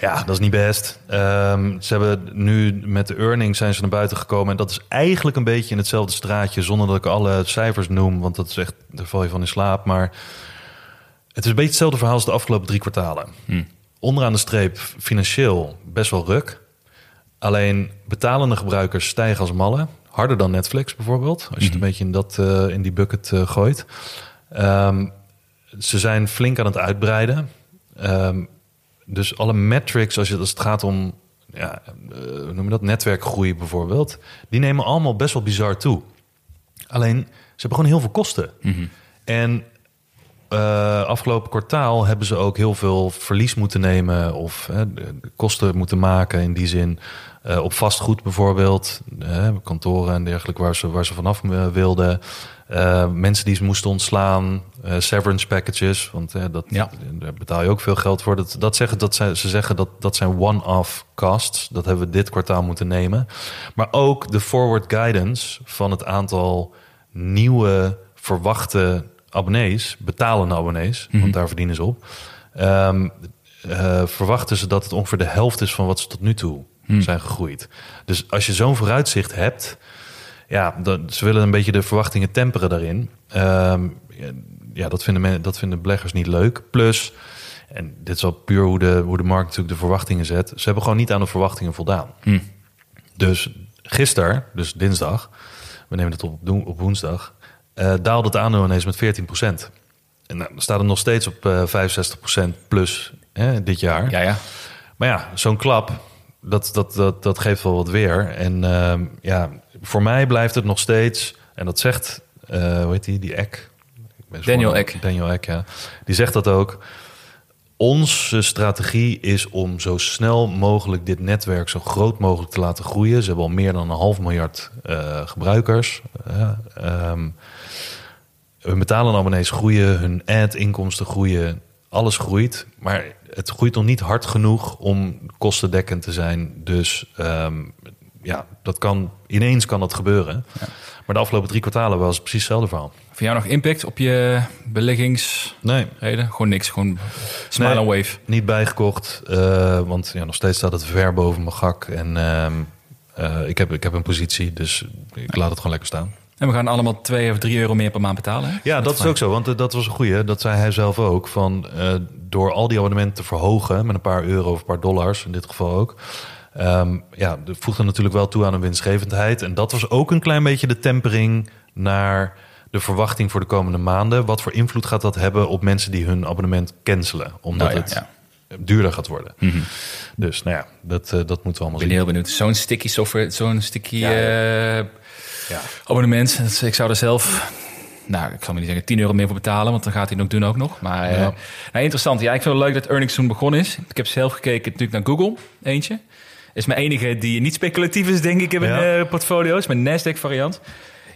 Ja, dat is niet best. Ehm, ze hebben nu met de earnings zijn ze naar buiten gekomen. En dat is eigenlijk een beetje in hetzelfde straatje, zonder dat ik alle cijfers noem. Want dat is echt, daar val je van in slaap. Maar het is een beetje hetzelfde verhaal als de afgelopen drie kwartalen. Onderaan de streep financieel best wel ruk. Alleen betalende gebruikers stijgen als mallen. Harder dan Netflix bijvoorbeeld. Als je het een beetje in, dat, eh, in die bucket eh, gooit. Ehm, ze zijn flink aan het uitbreiden. Ehm, dus alle metrics, als, je, als het gaat om ja, eh, noem je dat? netwerkgroei bijvoorbeeld, die nemen allemaal best wel bizar toe. Alleen, ze hebben gewoon heel veel kosten. En eh, afgelopen kwartaal hebben ze ook heel veel verlies moeten nemen of kosten moeten maken in die zin. Eh, op vastgoed bijvoorbeeld, kantoren en dergelijke waar ze, waar ze vanaf eh, wilden. Mensen die ze moesten ontslaan, severance packages, want dat, Ja. daar betaal je ook veel geld voor. Dat, dat zeggen, dat zijn, ze zeggen dat dat zijn one-off costs. Dat hebben we dit kwartaal moeten nemen. Maar ook de forward guidance van het aantal nieuwe verwachte abonnees, betalende abonnees, want daar verdienen ze op. Ehm, eh, verwachten ze dat het ongeveer de helft is van wat ze tot nu toe zijn gegroeid. Dus als je zo'n vooruitzicht hebt, ja, dat, ze willen een beetje de verwachtingen temperen daarin. Ehm, ja, dat vinden, men, dat vinden beleggers niet leuk. Plus, en dit is al puur hoe de, hoe de markt natuurlijk de verwachtingen zet. Ze hebben gewoon niet aan de verwachtingen voldaan. Dus gisteren, dus dinsdag, we nemen het op, op woensdag, eh, daalde het aandeel ineens met 14% En nou, dan staat het nog steeds op eh 65% plus hè, dit jaar. Ja, ja. Maar ja, zo'n klap, dat, dat, dat, dat geeft wel wat weer. En ehm, ja, voor mij blijft het nog steeds, en dat zegt, eh hoe heet die, die Eck? Daniel Eck. Daniel Eck, ja. Die zegt dat ook. Onze strategie is om zo snel mogelijk dit netwerk zo groot mogelijk te laten groeien. Ze hebben al meer dan een half miljard gebruikers. Eh, ehm, hun betalen abonnees groeien, hun ad-inkomsten groeien, alles groeit. Maar het groeit nog niet hard genoeg om kostendekkend te zijn. Dus ehm, ja, dat kan, ineens kan dat gebeuren. Maar de afgelopen drie kwartalen was het precies hetzelfde verhaal. Voor jou nog impact op je beleggingsreden? Nee, Gewoon niks, gewoon smile Nee. wave. niet bijgekocht. eh, want ja, nog steeds staat het ver boven mijn gak. En ehm, eh, ik, heb, ik heb een positie, dus ik laat het gewoon lekker staan. En we gaan allemaal 2 of 3 euro meer per maand betalen. hè? Ja, dat is ook zo. Want eh, dat was een goeie. Dat zei hij zelf ook. Van, eh, door al die abonnementen te verhogen... met een paar euro of een paar dollars in dit geval ook... ehm, ja, dat voegde natuurlijk wel toe aan een winstgevendheid. En dat was ook een klein beetje de tempering naar de verwachting voor de komende maanden. Wat voor invloed gaat dat hebben op mensen die hun abonnement cancelen? Omdat Nou ja, het ja. duurder gaat worden. Mhm. Dus nou ja, dat, eh, dat moeten we allemaal Ik ben zien. heel benieuwd. Zo'n sticky software, zo'n sticky Ja, Ja. abonnement. Ik zou er zelf, nou, ik zal me niet zeggen 10 euro meer voor betalen, want dan gaat hij het ook doen ook nog. Maar eh, Ja. nou, interessant. Ja, ik vind het leuk dat earnings toen begonnen is. Ik heb zelf gekeken natuurlijk naar Google, eentje. Is mijn enige die niet speculatief is, denk ik, in mijn Ja. eh, portfolio. Is mijn Nasdaq variant.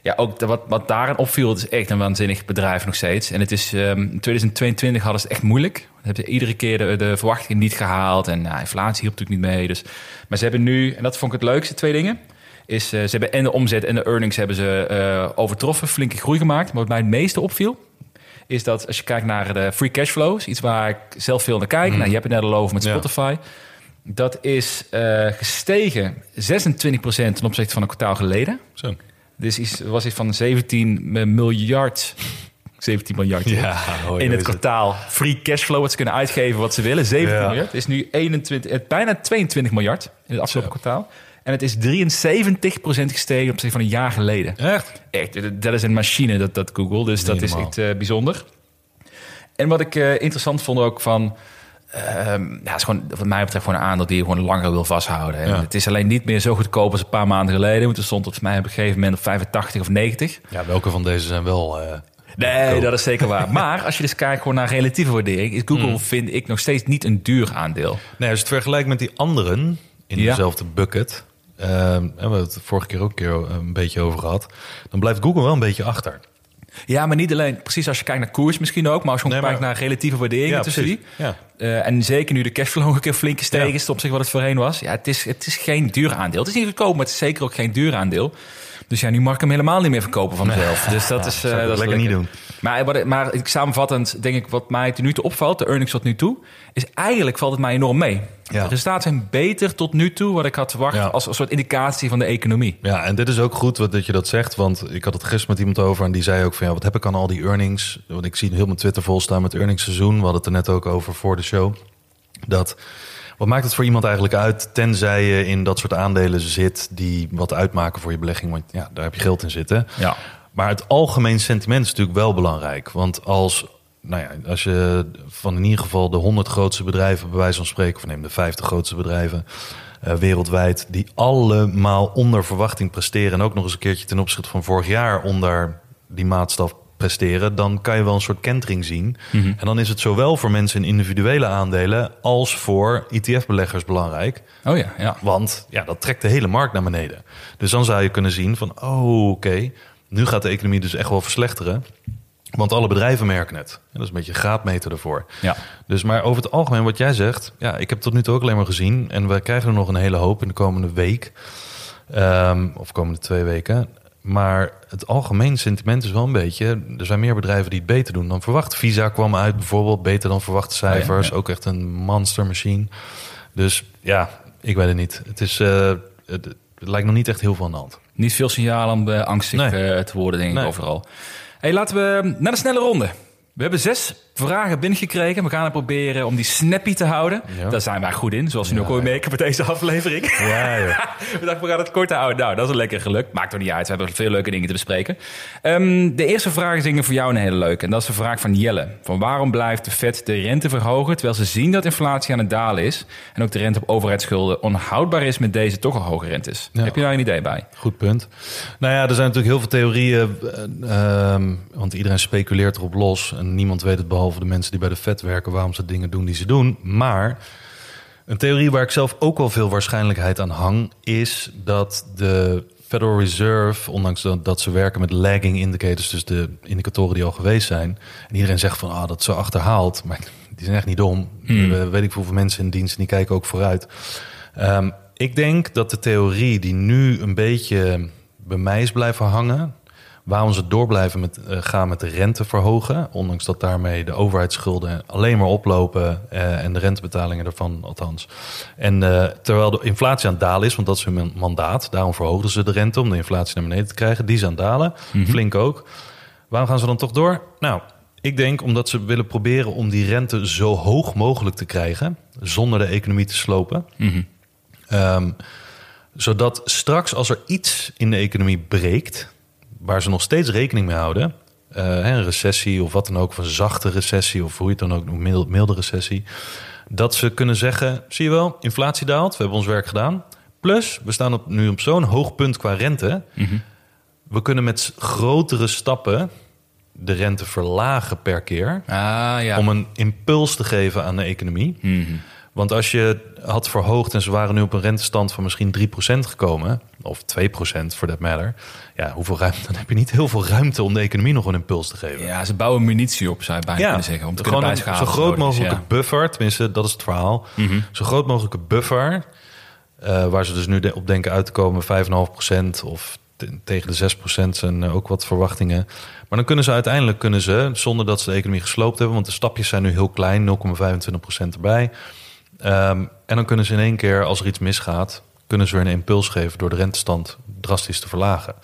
Ja, ook de- wat, wat daarin opviel, het is echt een waanzinnig bedrijf nog steeds. En het is, ehm, in 2022 hadden ze het echt moeilijk. Dan hebben ze iedere keer de, de verwachtingen niet gehaald. En nou, inflatie hielp natuurlijk niet mee. Dus. Maar ze hebben nu, en dat vond ik het leukste, twee dingen. Is, eh, ze hebben en de omzet en de earnings hebben ze eh, overtroffen. Flinke groei gemaakt. Maar wat mij het meeste opviel, is dat als je kijkt naar de free cash flows, iets waar ik zelf veel naar kijk. Nou, je hebt het net al over met Ja. Spotify. Dat is eh, gestegen 26% ten opzichte van een kwartaal geleden. Zo. Dus iets, was iets van 17 miljard. 17 miljard ja. in het kwartaal. Free cashflow, wat ze kunnen uitgeven wat ze willen. 17 Ja. miljard. Het is nu 21, het, bijna 22 miljard in het afgelopen kwartaal. En het is 73% gestegen op zich van een jaar geleden. Echt? Echt, dat- is een machine, dat, dat Google. Dus dat is echt eh, bijzonder. En wat ik eh, interessant vond ook van... ehm, ja, het is gewoon, wat mij betreft gewoon een aandeel die je gewoon langer wil vasthouden. Ja. Het is alleen niet meer zo goedkoop als een paar maanden geleden. Want er stond op mij op een gegeven moment op 85 of 90. Ja, welke van deze zijn wel... eh, Nee, goedkoop? dat is zeker waar. Maar als je dus kijkt gewoon naar relatieve waardering... is Google, Hmm. vind ik, nog steeds niet een duur aandeel. Nee, als je het vergelijkt met die anderen in Ja. dezelfde bucket... en we hebben het vorige keer ook een keer een beetje over gehad... dan blijft Google wel een beetje achter. Ja, maar niet alleen precies als je kijkt naar koers misschien ook... maar als je kijkt naar relatieve waarderingen tussen die... Ja. Eh, en zeker nu de cashflow ook een keer flink gestegen Ja. is ten opzichte wat het voorheen was. Ja, het is, het is geen duur aandeel. Het is niet goedkoop, maar het is zeker ook geen duur aandeel. Dus ja, nu mag ik hem helemaal niet meer verkopen van mezelf. Dus dat is, eh, dat is lekker niet doen. Maar, maar ik, samenvattend denk ik wat mij ten nu toe opvalt, de earnings tot nu toe, is eigenlijk valt het mij enorm mee. Ja. De resultaten zijn beter tot nu toe wat ik had verwacht Ja. als een soort indicatie van de economie. Ja, en dit is ook goed wat, dat je dat zegt. Want ik had het gisteren met iemand over en die zei ook van... ja, wat heb ik aan al die earnings? Want ik zie heel mijn Twitter vol staan met earningsseizoen. We hadden het er net ook over voor de show. Dat, wat maakt het voor iemand eigenlijk uit... tenzij je in dat soort aandelen zit... die wat uitmaken voor je belegging? Want ja, daar heb je geld in zitten. Ja. Maar het algemeen sentiment is natuurlijk wel belangrijk. Want als, nou ja, als je van in ieder geval de 100 grootste bedrijven, bij wijze van spreken, of neem de 50 grootste bedrijven eh, wereldwijd, die allemaal onder verwachting presteren. En ook nog eens een keertje ten opzichte van vorig jaar onder die maatstaf presteren, dan kan je wel een soort kentering zien. En dan is het zowel voor mensen in individuele aandelen als voor ETF-beleggers belangrijk. Oh ja, ja. Want ja, dat trekt de hele markt naar beneden. Dus dan zou je kunnen zien van, oh oké, nu gaat de economie dus echt wel verslechteren. Want alle bedrijven merken het. En dat is een beetje een graadmeter ervoor. ja. Dus maar over het algemeen wat jij zegt, ja, ik heb tot nu toe ook alleen maar gezien. En we krijgen er nog een hele hoop in de komende week. Ehm, of komende twee weken. Maar het algemeen sentiment is wel een beetje... er zijn meer bedrijven die het beter doen dan verwacht. Visa kwam uit bijvoorbeeld, beter dan verwachte cijfers. Oh ja. Ook echt een monster machine. Dus ja, ik weet het niet. Het, is, eh, het, het lijkt nog niet echt heel veel aan de hand. Niet veel signaal om eh, angstig Nee. eh, te worden, denk ik, Nee. overal. Hey, laten we naar de snelle ronde. We hebben zes vragen binnengekregen. We gaan het proberen om die snappy te houden. Ja. Daar zijn wij goed in, zoals je nu ook al merken met deze aflevering. Ja, we dachten, we gaan het kort houden. Nou, dat is een lekker geluk. Maakt er niet uit. We hebben veel leuke dingen te bespreken. Ehm, de eerste vraag is voor jou een hele leuke. En dat is de vraag van Jelle. Van waarom blijft de Fed de rente verhogen... terwijl ze zien dat inflatie aan het dalen is... en ook de rente op overheidsschulden onhoudbaar is... met deze toch al hoge rentes? Heb je daar een idee bij? Goed punt. Nou ja, er zijn natuurlijk heel veel theorieën. eh, ehm, want iedereen speculeert erop los. En niemand weet het behalve de mensen die bij de Fed werken... waarom ze dingen doen die ze doen. Maar een theorie waar ik zelf ook wel veel waarschijnlijkheid aan hang... is dat de Federal Reserve, ondanks dat, ze werken met lagging indicators... dus de indicatoren die al geweest zijn... en iedereen zegt van, ah, dat is zo achterhaald. Maar die zijn echt niet dom. Hmm. We- weet ik hoeveel mensen in dienst... en die kijken ook vooruit. Ehm, ik denk dat de theorie die nu een beetje bij mij is blijven hangen... waarom ze door blijven met, eh, gaan met de rente verhogen... ondanks dat daarmee de overheidsschulden alleen maar oplopen... eh, en de rentebetalingen ervan althans. En eh, terwijl de inflatie aan het dalen is, want dat is hun mandaat... daarom verhoogden ze de rente om de inflatie naar beneden te krijgen. Die is aan het dalen, flink ook. Waarom gaan ze dan toch door? Nou, ik denk omdat ze willen proberen om die rente zo hoog mogelijk te krijgen... zonder de economie te slopen... Ehm, zodat straks als er iets in de economie breekt, waar ze nog steeds rekening mee houden, eh, een recessie of wat dan ook, of een zachte recessie of hoe je het dan ook noemt, mild- milde recessie, dat ze kunnen zeggen: zie je wel, inflatie daalt, we hebben ons werk gedaan. Plus, we staan op, nu op zo'n hoog punt qua rente. We kunnen met grotere stappen de rente verlagen per keer Ah, ja. om een impuls te geven aan de economie. Want als je had verhoogd en ze waren nu op een rentestand van misschien 3% gekomen, of 2% voor that matter, ja, hoeveel ruimte? Dan heb je niet heel veel ruimte om de economie nog een impuls te geven. Ja, ze bouwen munitie op, zou je bijna kunnen zeggen. Om te kunnen gewoon een zo groot mogelijke ja. buffer, tenminste, dat is het verhaal. Zo groot mogelijke buffer, eh, waar ze dus nu op denken uit te komen, 5,5% of te- tegen de 6% zijn eh, ook wat verwachtingen. Maar dan kunnen ze uiteindelijk, kunnen ze, zonder dat ze de economie gesloopt hebben, want de stapjes zijn nu heel klein, 0,25% erbij. Ehm, en dan kunnen ze in één keer, als er iets misgaat, kunnen ze weer een impuls geven door de rentestand drastisch te verlagen.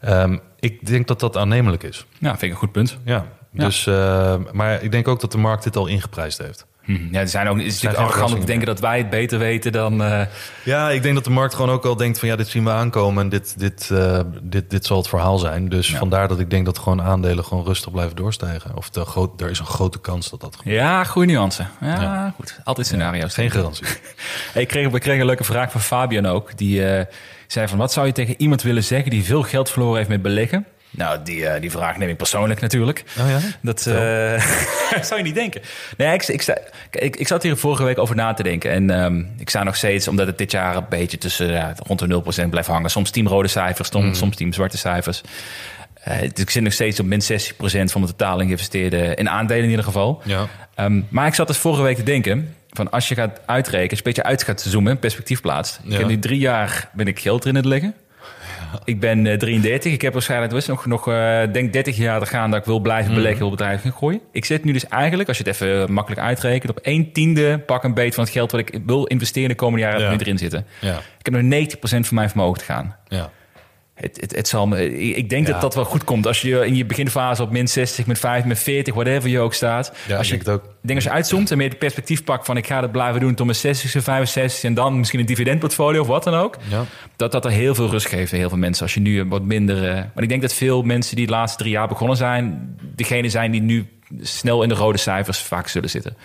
Ehm, ik denk dat dat aannemelijk is. Ja, vind ik een goed punt. Ja, Ja. dus, eh, maar ik denk ook dat de markt dit al ingeprijsd heeft. Hm. Ja, er zijn ook, het is natuurlijk arrogant om te denken dat wij het beter weten dan... eh, Ja, ik denk dat de markt gewoon ook al denkt van ja, dit zien we aankomen en dit, dit, eh, dit, dit zal het verhaal zijn. Dus Ja. vandaar dat ik denk dat gewoon aandelen gewoon rustig blijven doorstijgen. Of de groot, er is een grote kans dat dat gebeurt. ja, goede nuance. Ja, Ja. goed. Altijd scenario's. Geen garantie. Ik kreeg, we kregen een leuke vraag van Fabian ook. Die eh, zei van, wat zou je tegen iemand willen zeggen die veel geld verloren heeft met beleggen? Nou, die, eh, die vraag neem ik persoonlijk natuurlijk. Oh ja? Dat eh, zou je niet denken. Nee, ik, ik, sta, ik, ik zat hier vorige week over na te denken. En ehm, ik sta nog steeds, omdat het dit jaar een beetje tussen ja, rond de 0% blijft hangen. Soms team rode cijfers, soms, soms team zwarte cijfers. Dus ik zit nog steeds op min 60% van de totaal geïnvesteerde in aandelen in ieder geval. Ja. Ehm, maar ik zat dus vorige week te denken... van als je gaat uitrekenen, als je een beetje uit gaat zoomen... perspectief plaatst. Ik Ja. heb nu drie jaar ben ik geld erin het leggen. Ik ben eh, 33. Ik heb waarschijnlijk dus nog, nog eh, denk 30 jaar te gaan... dat ik wil blijven Mhm. beleggen, wil bedrijf gaan gooien. Ik zit nu dus eigenlijk, als je het even makkelijk uitrekent... op 1 tiende pak een beet van het geld... wat ik wil investeren de komende jaren Ja. nu erin zitten. Ja. Ik heb nog 90% van mijn vermogen te gaan. Ja. Het, het, het zal me, ik denk Ja. dat dat wel goed komt. Als je in je beginfase op min 60, min 5, min 40, whatever je ook staat. Ja, als je het ook. ik denk als je uitzoomt en meer het perspectief pakt van ik ga dat blijven doen tot mijn 60, 65 en dan misschien een dividendportfolio of wat dan ook. Ja. Dat dat er heel veel rust geeft aan heel veel mensen. Als je nu wat minder. eh, maar ik denk dat veel mensen die de laatste drie jaar begonnen zijn, degene zijn die nu snel in de rode cijfers vaak zullen zitten.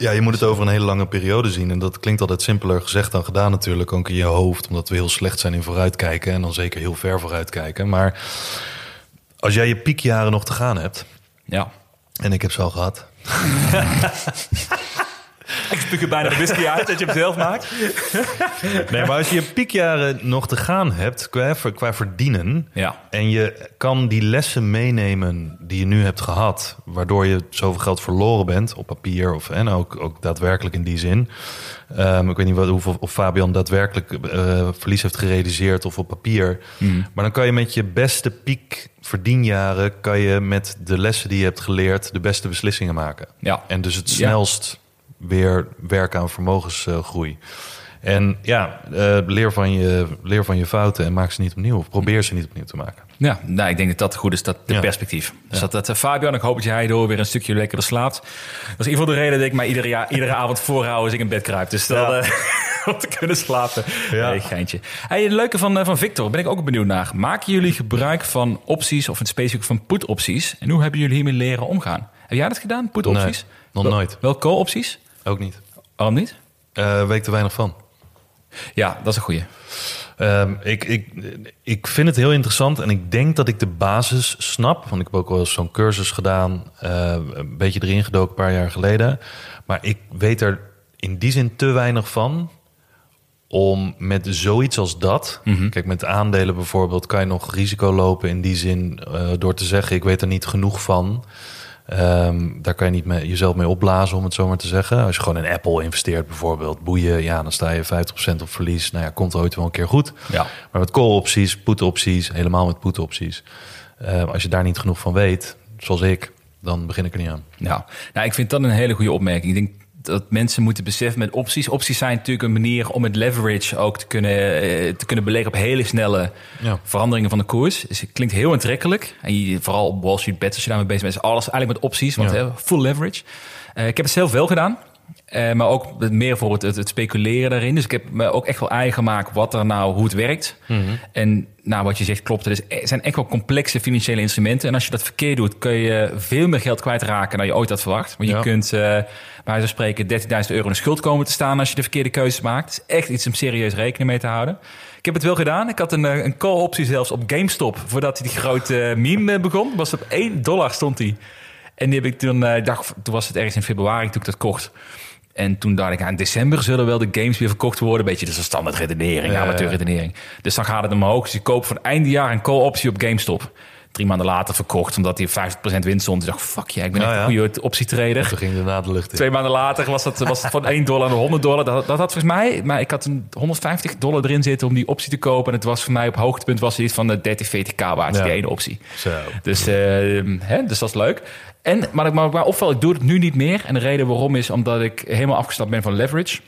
Ja, je moet het over een hele lange periode zien. En dat klinkt altijd simpeler gezegd dan gedaan natuurlijk. Ook in je hoofd, omdat we heel slecht zijn in vooruitkijken. En dan zeker heel ver vooruitkijken. Maar als jij je piekjaren nog te gaan hebt... Ja. en ik heb ze al gehad... Ik spuug er bijna de whisky uit dat je hem zelf maakt. Nee, maar als je je piekjaren nog te gaan hebt qua, qua verdienen... Ja. en je kan die lessen meenemen die je nu hebt gehad... waardoor je zoveel geld verloren bent op papier... of en ook, ook daadwerkelijk in die zin... Ehm, ik weet niet wat, hoeveel, of Fabian daadwerkelijk eh, verlies heeft gerealiseerd of op papier. Maar dan kan je met je beste piek verdienjaren... kan je met de lessen die je hebt geleerd de beste beslissingen maken. Ja. En dus het snelst weer werken aan vermogensgroei. En ja, eh, leer, van je, leer van je fouten en maak ze niet opnieuw. Of probeer ze niet opnieuw te maken. Ja, nou, ik denk dat dat goed is, dat de Ja. perspectief. Dus dat, dat eh, Fabian, ik hoop dat jij door weer een stukje lekkerder slaapt. Dat is in ieder geval de reden dat ik mij iedere, jaar, iedere avond voorhoud als ik in bed kruip. Dus dat, Ja. eh, om te kunnen slapen. Ja. Nee, geintje. Hey, het leuke van, van Victor, ben ik ook benieuwd naar. Maken jullie gebruik van opties, of in het specifiek van put-opties? En hoe hebben jullie hiermee leren omgaan? Heb jij dat gedaan, put-opties? Nee, nog Wel- nooit. Wel call-opties? Ook niet. Waarom niet? Eh weet ik te weinig van. Ja, dat is een goeie. Ehm, ik, ik, ik vind het heel interessant en ik denk dat ik de basis snap. Want ik heb ook wel eens zo'n cursus gedaan, eh, een beetje erin gedoken een paar jaar geleden. Maar ik weet er in die zin te weinig van om met zoiets als dat... Kijk, met aandelen bijvoorbeeld kan je nog risico lopen in die zin... eh, door te zeggen, ik weet er niet genoeg van... Ehm, daar kan je niet mee, jezelf mee opblazen, om het zo maar te zeggen. Als je gewoon in Apple investeert bijvoorbeeld, boeien, ja, dan sta je 50% op verlies. Nou ja, komt ooit wel een keer goed. Ja. Maar met call-opties, put-opties, helemaal met put-opties. eh, als je daar niet genoeg van weet, zoals ik, dan begin ik er niet aan. Ja, nou, ik vind dat een hele goede opmerking. Ik denk dat mensen moeten beseffen met opties. Opties zijn natuurlijk een manier om met leverage ook te kunnen, eh, te kunnen beleggen op hele snelle Ja. veranderingen van de koers. Dus het klinkt heel aantrekkelijk. En je, vooral op Wall Street bets, als je daarmee bezig bent, is alles eigenlijk met opties. Want Ja. hè, full leverage. Eh, ik heb het zelf wel gedaan. Eh, maar ook meer bijvoorbeeld het, het speculeren daarin. Dus ik heb me ook echt wel eigen gemaakt wat er nou, hoe het werkt. En nou, wat je zegt klopt. Is- het zijn echt wel complexe financiële instrumenten. En als je dat verkeerd doet, kun je veel meer geld kwijtraken dan je ooit had verwacht. Want je kunt, eh bij wijze van spreken, 13.000 euro in de schuld komen te staan als je de verkeerde keuzes maakt. Het is echt iets om serieus rekening mee te houden. Ik heb het wel gedaan. Ik had een, eh, een call-optie zelfs op GameStop. Voordat die grote meme begon. Was op 1 dollar stond die. En die heb ik toen, eh, dacht, toen was het ergens in februari toen ik dat kocht. En toen dacht ik, ah, in december zullen wel de games weer verkocht worden. Beetje dus een standaard redenering, Ja, amateur redenering. Dus dan gaat het omhoog. Dus ik koop voor het einde jaar een call-optie op GameStop. Drie maanden later verkocht, omdat hij 50% winst stond. Ik dacht, fuck ja, ik ben Nou echt een goede optietrader. Toen ging daarna de lucht in. Twee maanden later was dat, was het van 1 dollar naar 100 dollar. Dat, dat had volgens mij, maar ik had een 150 dollar erin zitten om die optie te kopen. En het was voor mij op hoogtepunt was het iets van de 30, 40k waard, Ja. die ene optie. Zo. Dus, eh, hè, dus dat is leuk. En, maar ik maar, ik doe het nu niet meer. En de reden waarom is omdat ik helemaal afgestapt ben van leverage.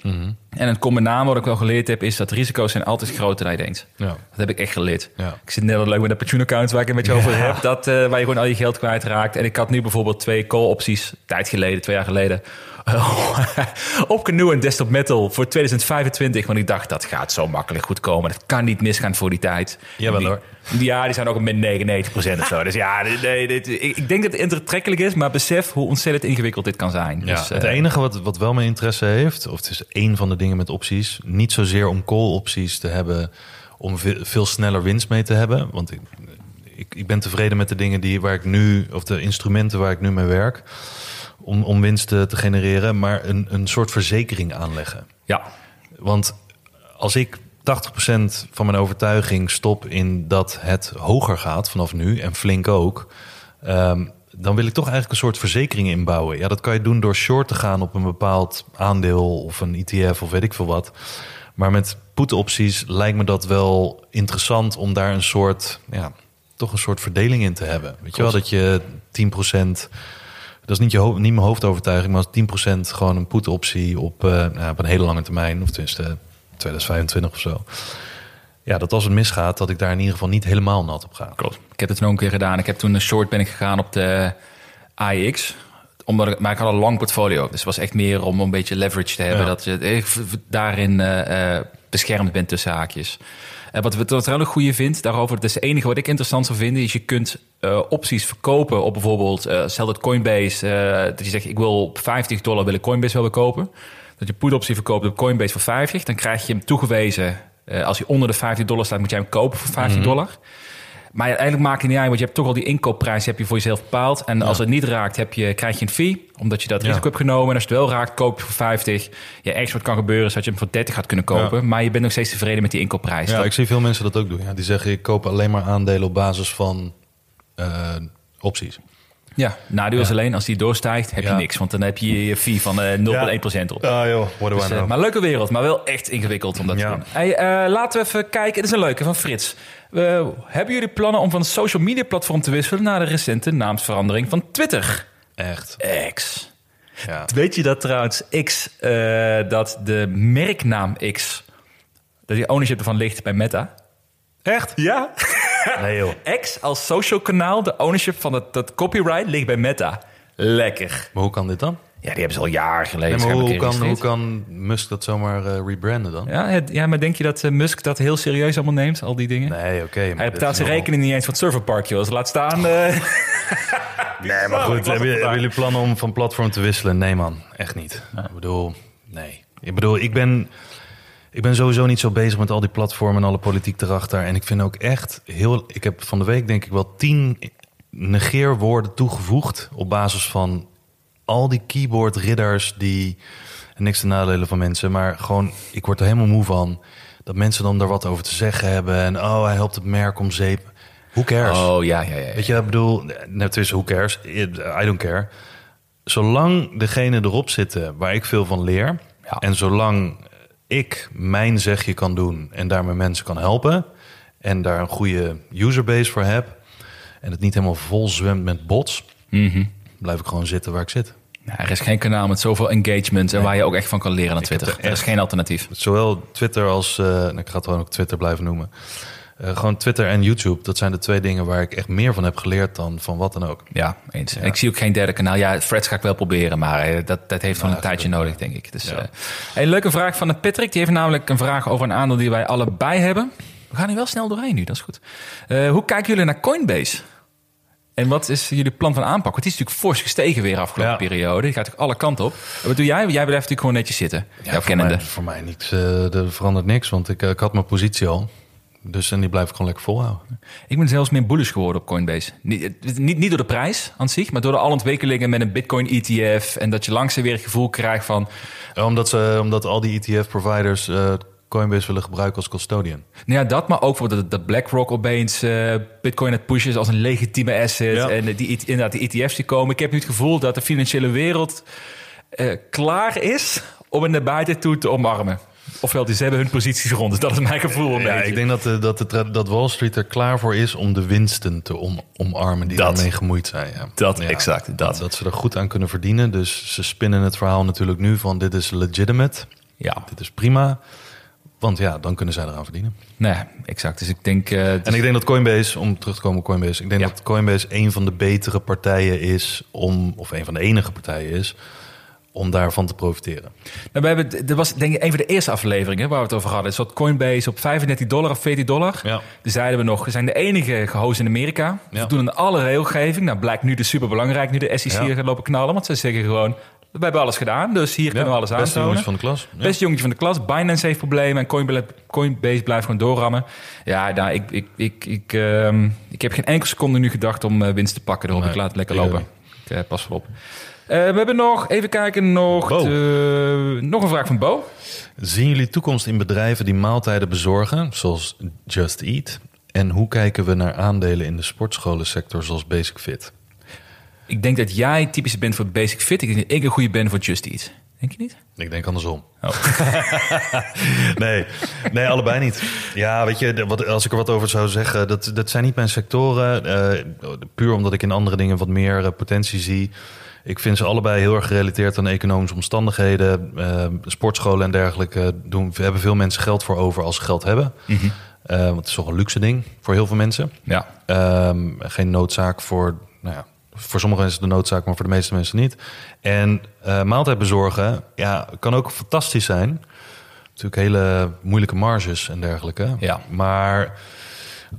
En het komt met name wat ik wel geleerd heb, is dat risico's zijn altijd groter dan je denkt. Ja. Dat heb ik echt geleerd. Ja. Ik zit net al leuk met de pensioenaccounts waar ik het met je over heb. Dat, eh, waar je gewoon al je geld kwijtraakt. En ik had nu bijvoorbeeld twee call opties, tijd geleden, twee jaar geleden. op Canoe en Desktop Metal voor 2025. Want ik dacht, dat gaat zo makkelijk goed komen. Dat kan niet misgaan voor die tijd. Jawel, Die- hoor. Ja, die zijn ook met 99% of zo. Dus ja, nee, dit, ik, denk dat het aantrekkelijk is. Maar besef hoe ontzettend ingewikkeld dit kan zijn. Ja, Dus, het eh, enige wat, wat wel mijn interesse heeft, of het is één van de dingen met opties, niet zozeer om call-opties te hebben om ve- veel sneller winst mee te hebben. Want ik, ik, ik ben tevreden met de dingen die, waar ik nu, of de instrumenten waar ik nu mee werk, om, om winst te, te genereren, maar een, een soort verzekering aanleggen. Ja, Want als ik 80% van mijn overtuiging stop in dat het hoger gaat vanaf nu, en flink ook, ehm, dan wil ik toch eigenlijk een soort verzekering inbouwen. Ja, dat kan je doen door short te gaan op een bepaald aandeel of een ETF of weet ik veel wat. Maar met put-opties lijkt me dat wel interessant om daar een soort, ja, toch een soort verdeling in te hebben. Weet je wel, dat je 10%. Dat is niet, je niet mijn hoofdovertuiging, maar als 10% gewoon een put-optie op, eh, nou, op een hele lange termijn, of tenminste 2025 of zo. Ja, dat als het misgaat, dat ik daar in ieder geval niet helemaal nat op ga. klopt. Ik heb het toen ook een keer gedaan. Ik heb toen een short ben ik gegaan op de AX. Omdat ik, maar ik had een lang portfolio. Dus het was echt meer om een beetje leverage te hebben. Ja. Dat je eh, daarin eh, beschermd bent tussen haakjes. Eh, wat, wat ik een goede vind daarover, dat is het enige wat ik interessant zou vinden, is je kunt eh, opties verkopen op bijvoorbeeld, eh stel dat Coinbase, dat je zegt ik wil op 50 dollar wil ik Coinbase weer kopen. Dat je put optie verkoopt op Coinbase voor 50, dan krijg je hem toegewezen. als hij onder de 50 dollar staat, moet jij hem kopen voor 50 dollar. Maar uiteindelijk maakt het niet uit, want je hebt toch al die inkoopprijs heb je voor jezelf bepaald. En als het niet raakt, heb je, krijg je een fee, omdat je dat Ja. risico hebt genomen. En als het wel raakt, koop je voor 50. Ja, ergens wat kan gebeuren, is dat je hem voor 30 gaat kunnen kopen. Maar je bent nog steeds tevreden met die inkoopprijs. Ja, Dat- ik zie veel mensen dat ook doen. Ja, die zeggen, ik koop alleen maar aandelen op basis van eh, opties. ja, nadeel is Ja. alleen, als die doorstijgt, heb je Ja. niks. Want dan heb je je fee van eh 0,1% op. Ah joh, what do Dus, eh, maar leuke wereld, maar wel echt ingewikkeld om dat Ja. te doen. Hey, laten we even kijken. Dit is een leuke van Frits. Eh, hebben jullie plannen om van social media platform te wisselen... na de recente naamsverandering van Twitter? Echt. X. Ja. Weet je dat trouwens X, eh, dat de merknaam X... dat die ownership ervan ligt bij Meta? Echt? Ja. Nee joh. X als social kanaal, de ownership van het, dat copyright ligt bij Meta. Lekker. Maar hoe kan dit dan? Ja, die hebben ze al jaren geleden. Nee, maar hoe, kan, hoe kan Musk dat zomaar eh, rebranden dan? Ja, het- ja, maar denk je dat eh, Musk dat heel serieus allemaal neemt, al die dingen? Nee, oké. maar Hij betaalt zijn wel- rekening niet eens van het serverpark, joh. Dus laat staan... eh, Nee, maar goed. hebben jullie plannen om van platform te wisselen? Nee, man. Echt niet. Ik bedoel, nee. Ik bedoel, ik ben, ik ben sowieso niet zo bezig met al die platformen en alle politiek erachter. En ik vind ook echt heel... Ik heb van de week denk ik wel tien negeerwoorden toegevoegd... op basis van al die keyboard-ridders die... Niks te nadelen van mensen, maar gewoon... Ik word er helemaal moe van dat mensen dan daar wat over te zeggen hebben. En oh, hij helpt het merk om zeep. Who cares? Oh, ja, ja, ja. Weet je, ik bedoel, net is who cares? I don't care. Zolang degene erop zitten waar ik veel van leer... Ja. en zolang ik mijn zegje kan doen en daarmee mensen kan helpen... en daar een goede userbase voor heb... en het niet helemaal vol zwemt met bots... Mhm. Blijf ik gewoon zitten waar ik zit. Ja, er is geen kanaal met zoveel engagement en waar je ook echt van kan leren dan Twitter. Er, er is geen alternatief. Zowel Twitter als... eh, nou, ik ga het gewoon ook Twitter blijven noemen... Eh, gewoon Twitter en YouTube, dat zijn de twee dingen waar ik echt meer van heb geleerd dan van wat dan ook. Ja, eens. En Ik zie ook geen derde kanaal. Ja, Freds ga ik wel proberen, maar eh, dat, dat heeft gewoon een tijdje nodig, denk ik. Dus, Ja. een leuke vraag van de Patrick. Die heeft namelijk een vraag over een aandeel die wij allebei hebben. We gaan hier wel snel doorheen nu, dat is goed. Hoe kijken jullie naar Coinbase? En wat is jullie plan van aanpak? Want die is natuurlijk fors gestegen weer afgelopen Ja. periode. Die gaat ook alle kanten op. Wat doe jij? Jij blijft natuurlijk gewoon netjes zitten. Jouw voor, mij, voor mij niks, eh, er verandert niks, want ik, eh, ik had mijn positie al. Dus en die blijf ik gewoon lekker volhouden. Ik ben zelfs meer bullish geworden op Coinbase. Niet, het- niet, niet door de prijs aan zich, maar door de alle ontwikkelingen met een Bitcoin-ETF. En dat je langzaam weer het gevoel krijgt van... Ja, Omdat, ze, omdat al die ETF-providers eh, Coinbase willen gebruiken als custodian. Nou ja, dat, maar ook voor dat, dat BlackRock opeens eh, Bitcoin het pushen als een legitieme asset. Ja. En die, inderdaad, die ETF's die komen. Ik heb nu het gevoel dat de financiële wereld eh, klaar is om naar buiten toe te omarmen. Ofwel, die ze hebben hun posities rond. Dus dat is mijn gevoel een Ja, beetje. ik denk dat, de, dat, de, dat Wall Street er klaar voor is om de winsten te om, omarmen die Dat. daarmee gemoeid zijn. Ja. Dat, Ja, exact, dat. Dat ze er goed aan kunnen verdienen. Dus ze spinnen het verhaal natuurlijk nu van dit is legitimate. Ja, Dit is prima. Want ja, dan kunnen zij eraan verdienen. nee, exact. Dus ik denk... eh, het En ik denk dat Coinbase, om terug te komen op Coinbase, ik denk Ja. dat Coinbase een van de betere partijen is om, of een van de enige partijen is, om daarvan te profiteren. Nou, we hebben, dat was denk ik een van de eerste afleveringen waar we het over hadden. Zat Coinbase op 35 dollar of 40 dollar. Ja. Toen zeiden we nog, we zijn de enige gehost in Amerika. We Ja. doen aan alle regelgeving. Nou, blijkt nu dus super belangrijk, nu de SEC Ja. gaat lopen knallen. Want ze zeggen gewoon, we hebben alles gedaan, dus hier kunnen we alles beste aantonen. jongens van de klas. Ja. Beste jongetje van de klas. Binance heeft problemen en Coinbase, Coinbase blijft gewoon doorrammen. Ja, nou, ik, ik, ik, ik, ehm, ik heb geen enkele seconde nu gedacht om eh, winst te pakken. Daarom Nee, ik laat het lekker lopen. Ik eh, pas wel op. Eh, we hebben nog, even kijken, nog, de- nog een vraag van Bo. Zien jullie toekomst in bedrijven die maaltijden bezorgen, zoals Just Eat? En hoe kijken we naar aandelen in de sportscholensector, zoals Basic Fit? Ik denk dat jij typisch bent voor Basic Fit. Ik denk dat ik een goede ben voor Just Eat. Denk je niet? Ik denk andersom. Oh. nee, nee, allebei niet. Ja, weet je, wat, als ik er wat over zou zeggen, dat, dat zijn niet mijn sectoren. eh, puur omdat ik in andere dingen wat meer eh, potentie zie. Ik vind ze allebei heel erg gerelateerd aan economische omstandigheden. Eh, sportscholen en dergelijke doen, hebben veel mensen geld voor over als ze geld hebben. Eh, want het is toch een luxe ding voor heel veel mensen. Ja. Ehm, geen noodzaak voor, nou ja, voor sommige mensen de noodzaak, maar voor de meeste mensen niet. En eh maaltijd bezorgen, ja, kan ook fantastisch zijn. Natuurlijk hele moeilijke marges en dergelijke. Ja. Maar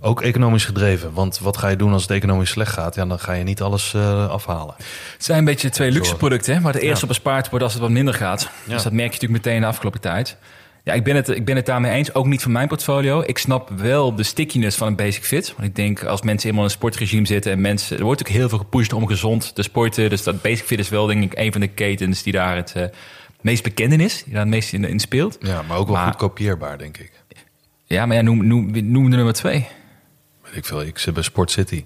ook economisch gedreven. Want wat ga je doen als het economisch slecht gaat? Ja, dan ga je niet alles eh, afhalen. Het zijn een beetje twee luxe producten, hè, waar de eerste Ja. op bespaard wordt als het wat minder gaat. Ja. Dus dat merk je natuurlijk meteen de afgelopen tijd. Ja, ik ben, het, ik ben het daarmee eens. Ook niet van mijn portfolio. Ik snap wel de stickiness van een basic fit. Want ik denk als mensen eenmaal in een sportregime zitten en mensen... Er wordt ook heel veel gepusht om gezond te sporten. Dus dat basic fit is wel denk ik een van de ketens die daar het eh, meest bekend in is. Die daar het meest in, in speelt. Ja, maar ook wel Maar- goed kopieerbaar, denk ik. Ja, maar ja, noem, noem, noem de nummer twee. Weet ik veel. Ik zit bij Sport City.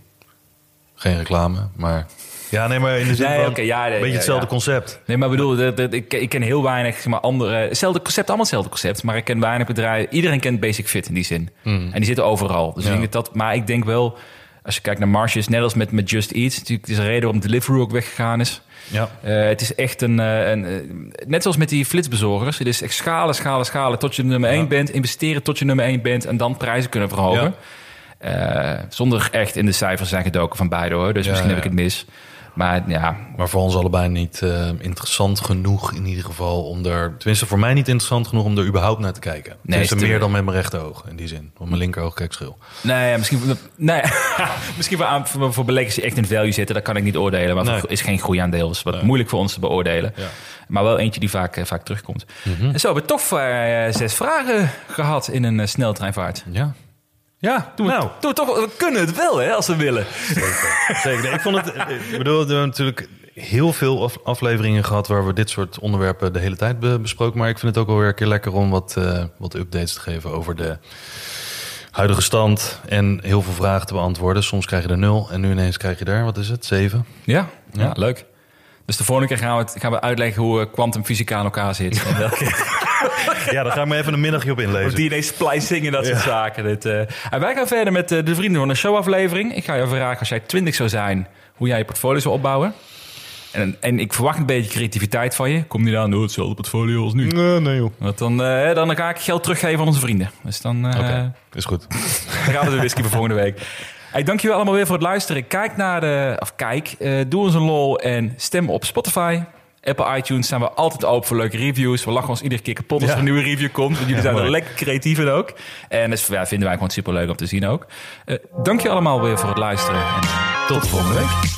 Geen reclame, maar... Ja, nee, maar in de zin Nee, van... ja, nee, beetje hetzelfde ja. concept. Nee, maar ik bedoel, dat- dat- ik, ik ken heel weinig maar, andere... Hetzelfde concept, allemaal hetzelfde concept. Maar ik ken weinig bedrijven... Iedereen kent Basic Fit in die zin. En die zitten overal. Dus Ja. ik denk dat. Maar ik denk wel... Als je kijkt naar marges, net als met, met Just Eat... Natuurlijk, is een reden waarom Deliveroo ook weggegaan is. Ja. Eh, het is echt een, eh, een... eh, net zoals met die flitsbezorgers. Het is echt schalen, schalen, schalen... tot je nummer 1 bent. Investeren tot je nummer 1 bent... en dan prijzen kunnen verhogen. Ja. Zonder echt in de cijfers zijn gedoken van beide hoor. Dus misschien heb ik het mis. Maar ja, Maar voor ons allebei niet eh, interessant genoeg in ieder geval om er... Tenminste, voor mij niet interessant genoeg om er überhaupt naar te kijken. Nee, Tenminste, te- meer dan met mijn rechteroog in die zin. Want mijn linkeroog kijkt schil. nee, misschien, nee, misschien voor, voor, voor beleggers die echt in value zitten, dat kan ik niet oordelen. Maar Nee. is geen groeiaandeel. is wat moeilijk voor ons te beoordelen. Ja. Maar wel eentje die vaak, eh, vaak terugkomt. En zo hebben we toch eh, zes vragen gehad in een sneltreinvaart. Ja, Ja, doen we, Nou. doen we toch, we kunnen het wel hè, als we willen. zeker. Nee, ik vond het... Ik bedoel, we hebben natuurlijk heel veel af- afleveringen gehad... waar we dit soort onderwerpen de hele tijd be- besproken. Maar ik vind het ook wel weer een keer lekker om wat, eh, wat updates te geven over de huidige stand. En heel veel vragen te beantwoorden. Soms krijg je er nul en nu ineens krijg je er, wat is het, zeven? Ja, ja. Ja. leuk. Dus de volgende keer gaan we, het, gaan we uitleggen hoe eh, kwantumfysica aan elkaar zit. En welke, Ja, daar ga ik me even een middagje op of inlezen. die ineens splicing en dat soort zaken. Dit, eh. En wij gaan verder met eh, de Vrienden van de Show aflevering. Ik ga je vragen, als jij 20 zou zijn, hoe jij je portfolio zou opbouwen. En, en ik verwacht een beetje creativiteit van je. Kom niet aan, doe hetzelfde portfolio als nu. Nee, nee joh. Want dan, eh, dan ga ik geld teruggeven aan onze vrienden. Dus dan, is goed. dan gaan we de whisky voor volgende week. Hey, dankjewel allemaal weer voor het luisteren. Kijk naar de... Of kijk, doe ons een lol en stem op Spotify. Apple iTunes zijn we altijd open voor leuke reviews. We lachen ons iedere keer kapot als er een nieuwe review komt. Want jullie zijn er lekker creatief in ook. En dat ja, vinden wij gewoon super leuk om te zien ook. Eh dank je allemaal weer voor het luisteren. En Tot de volgende week.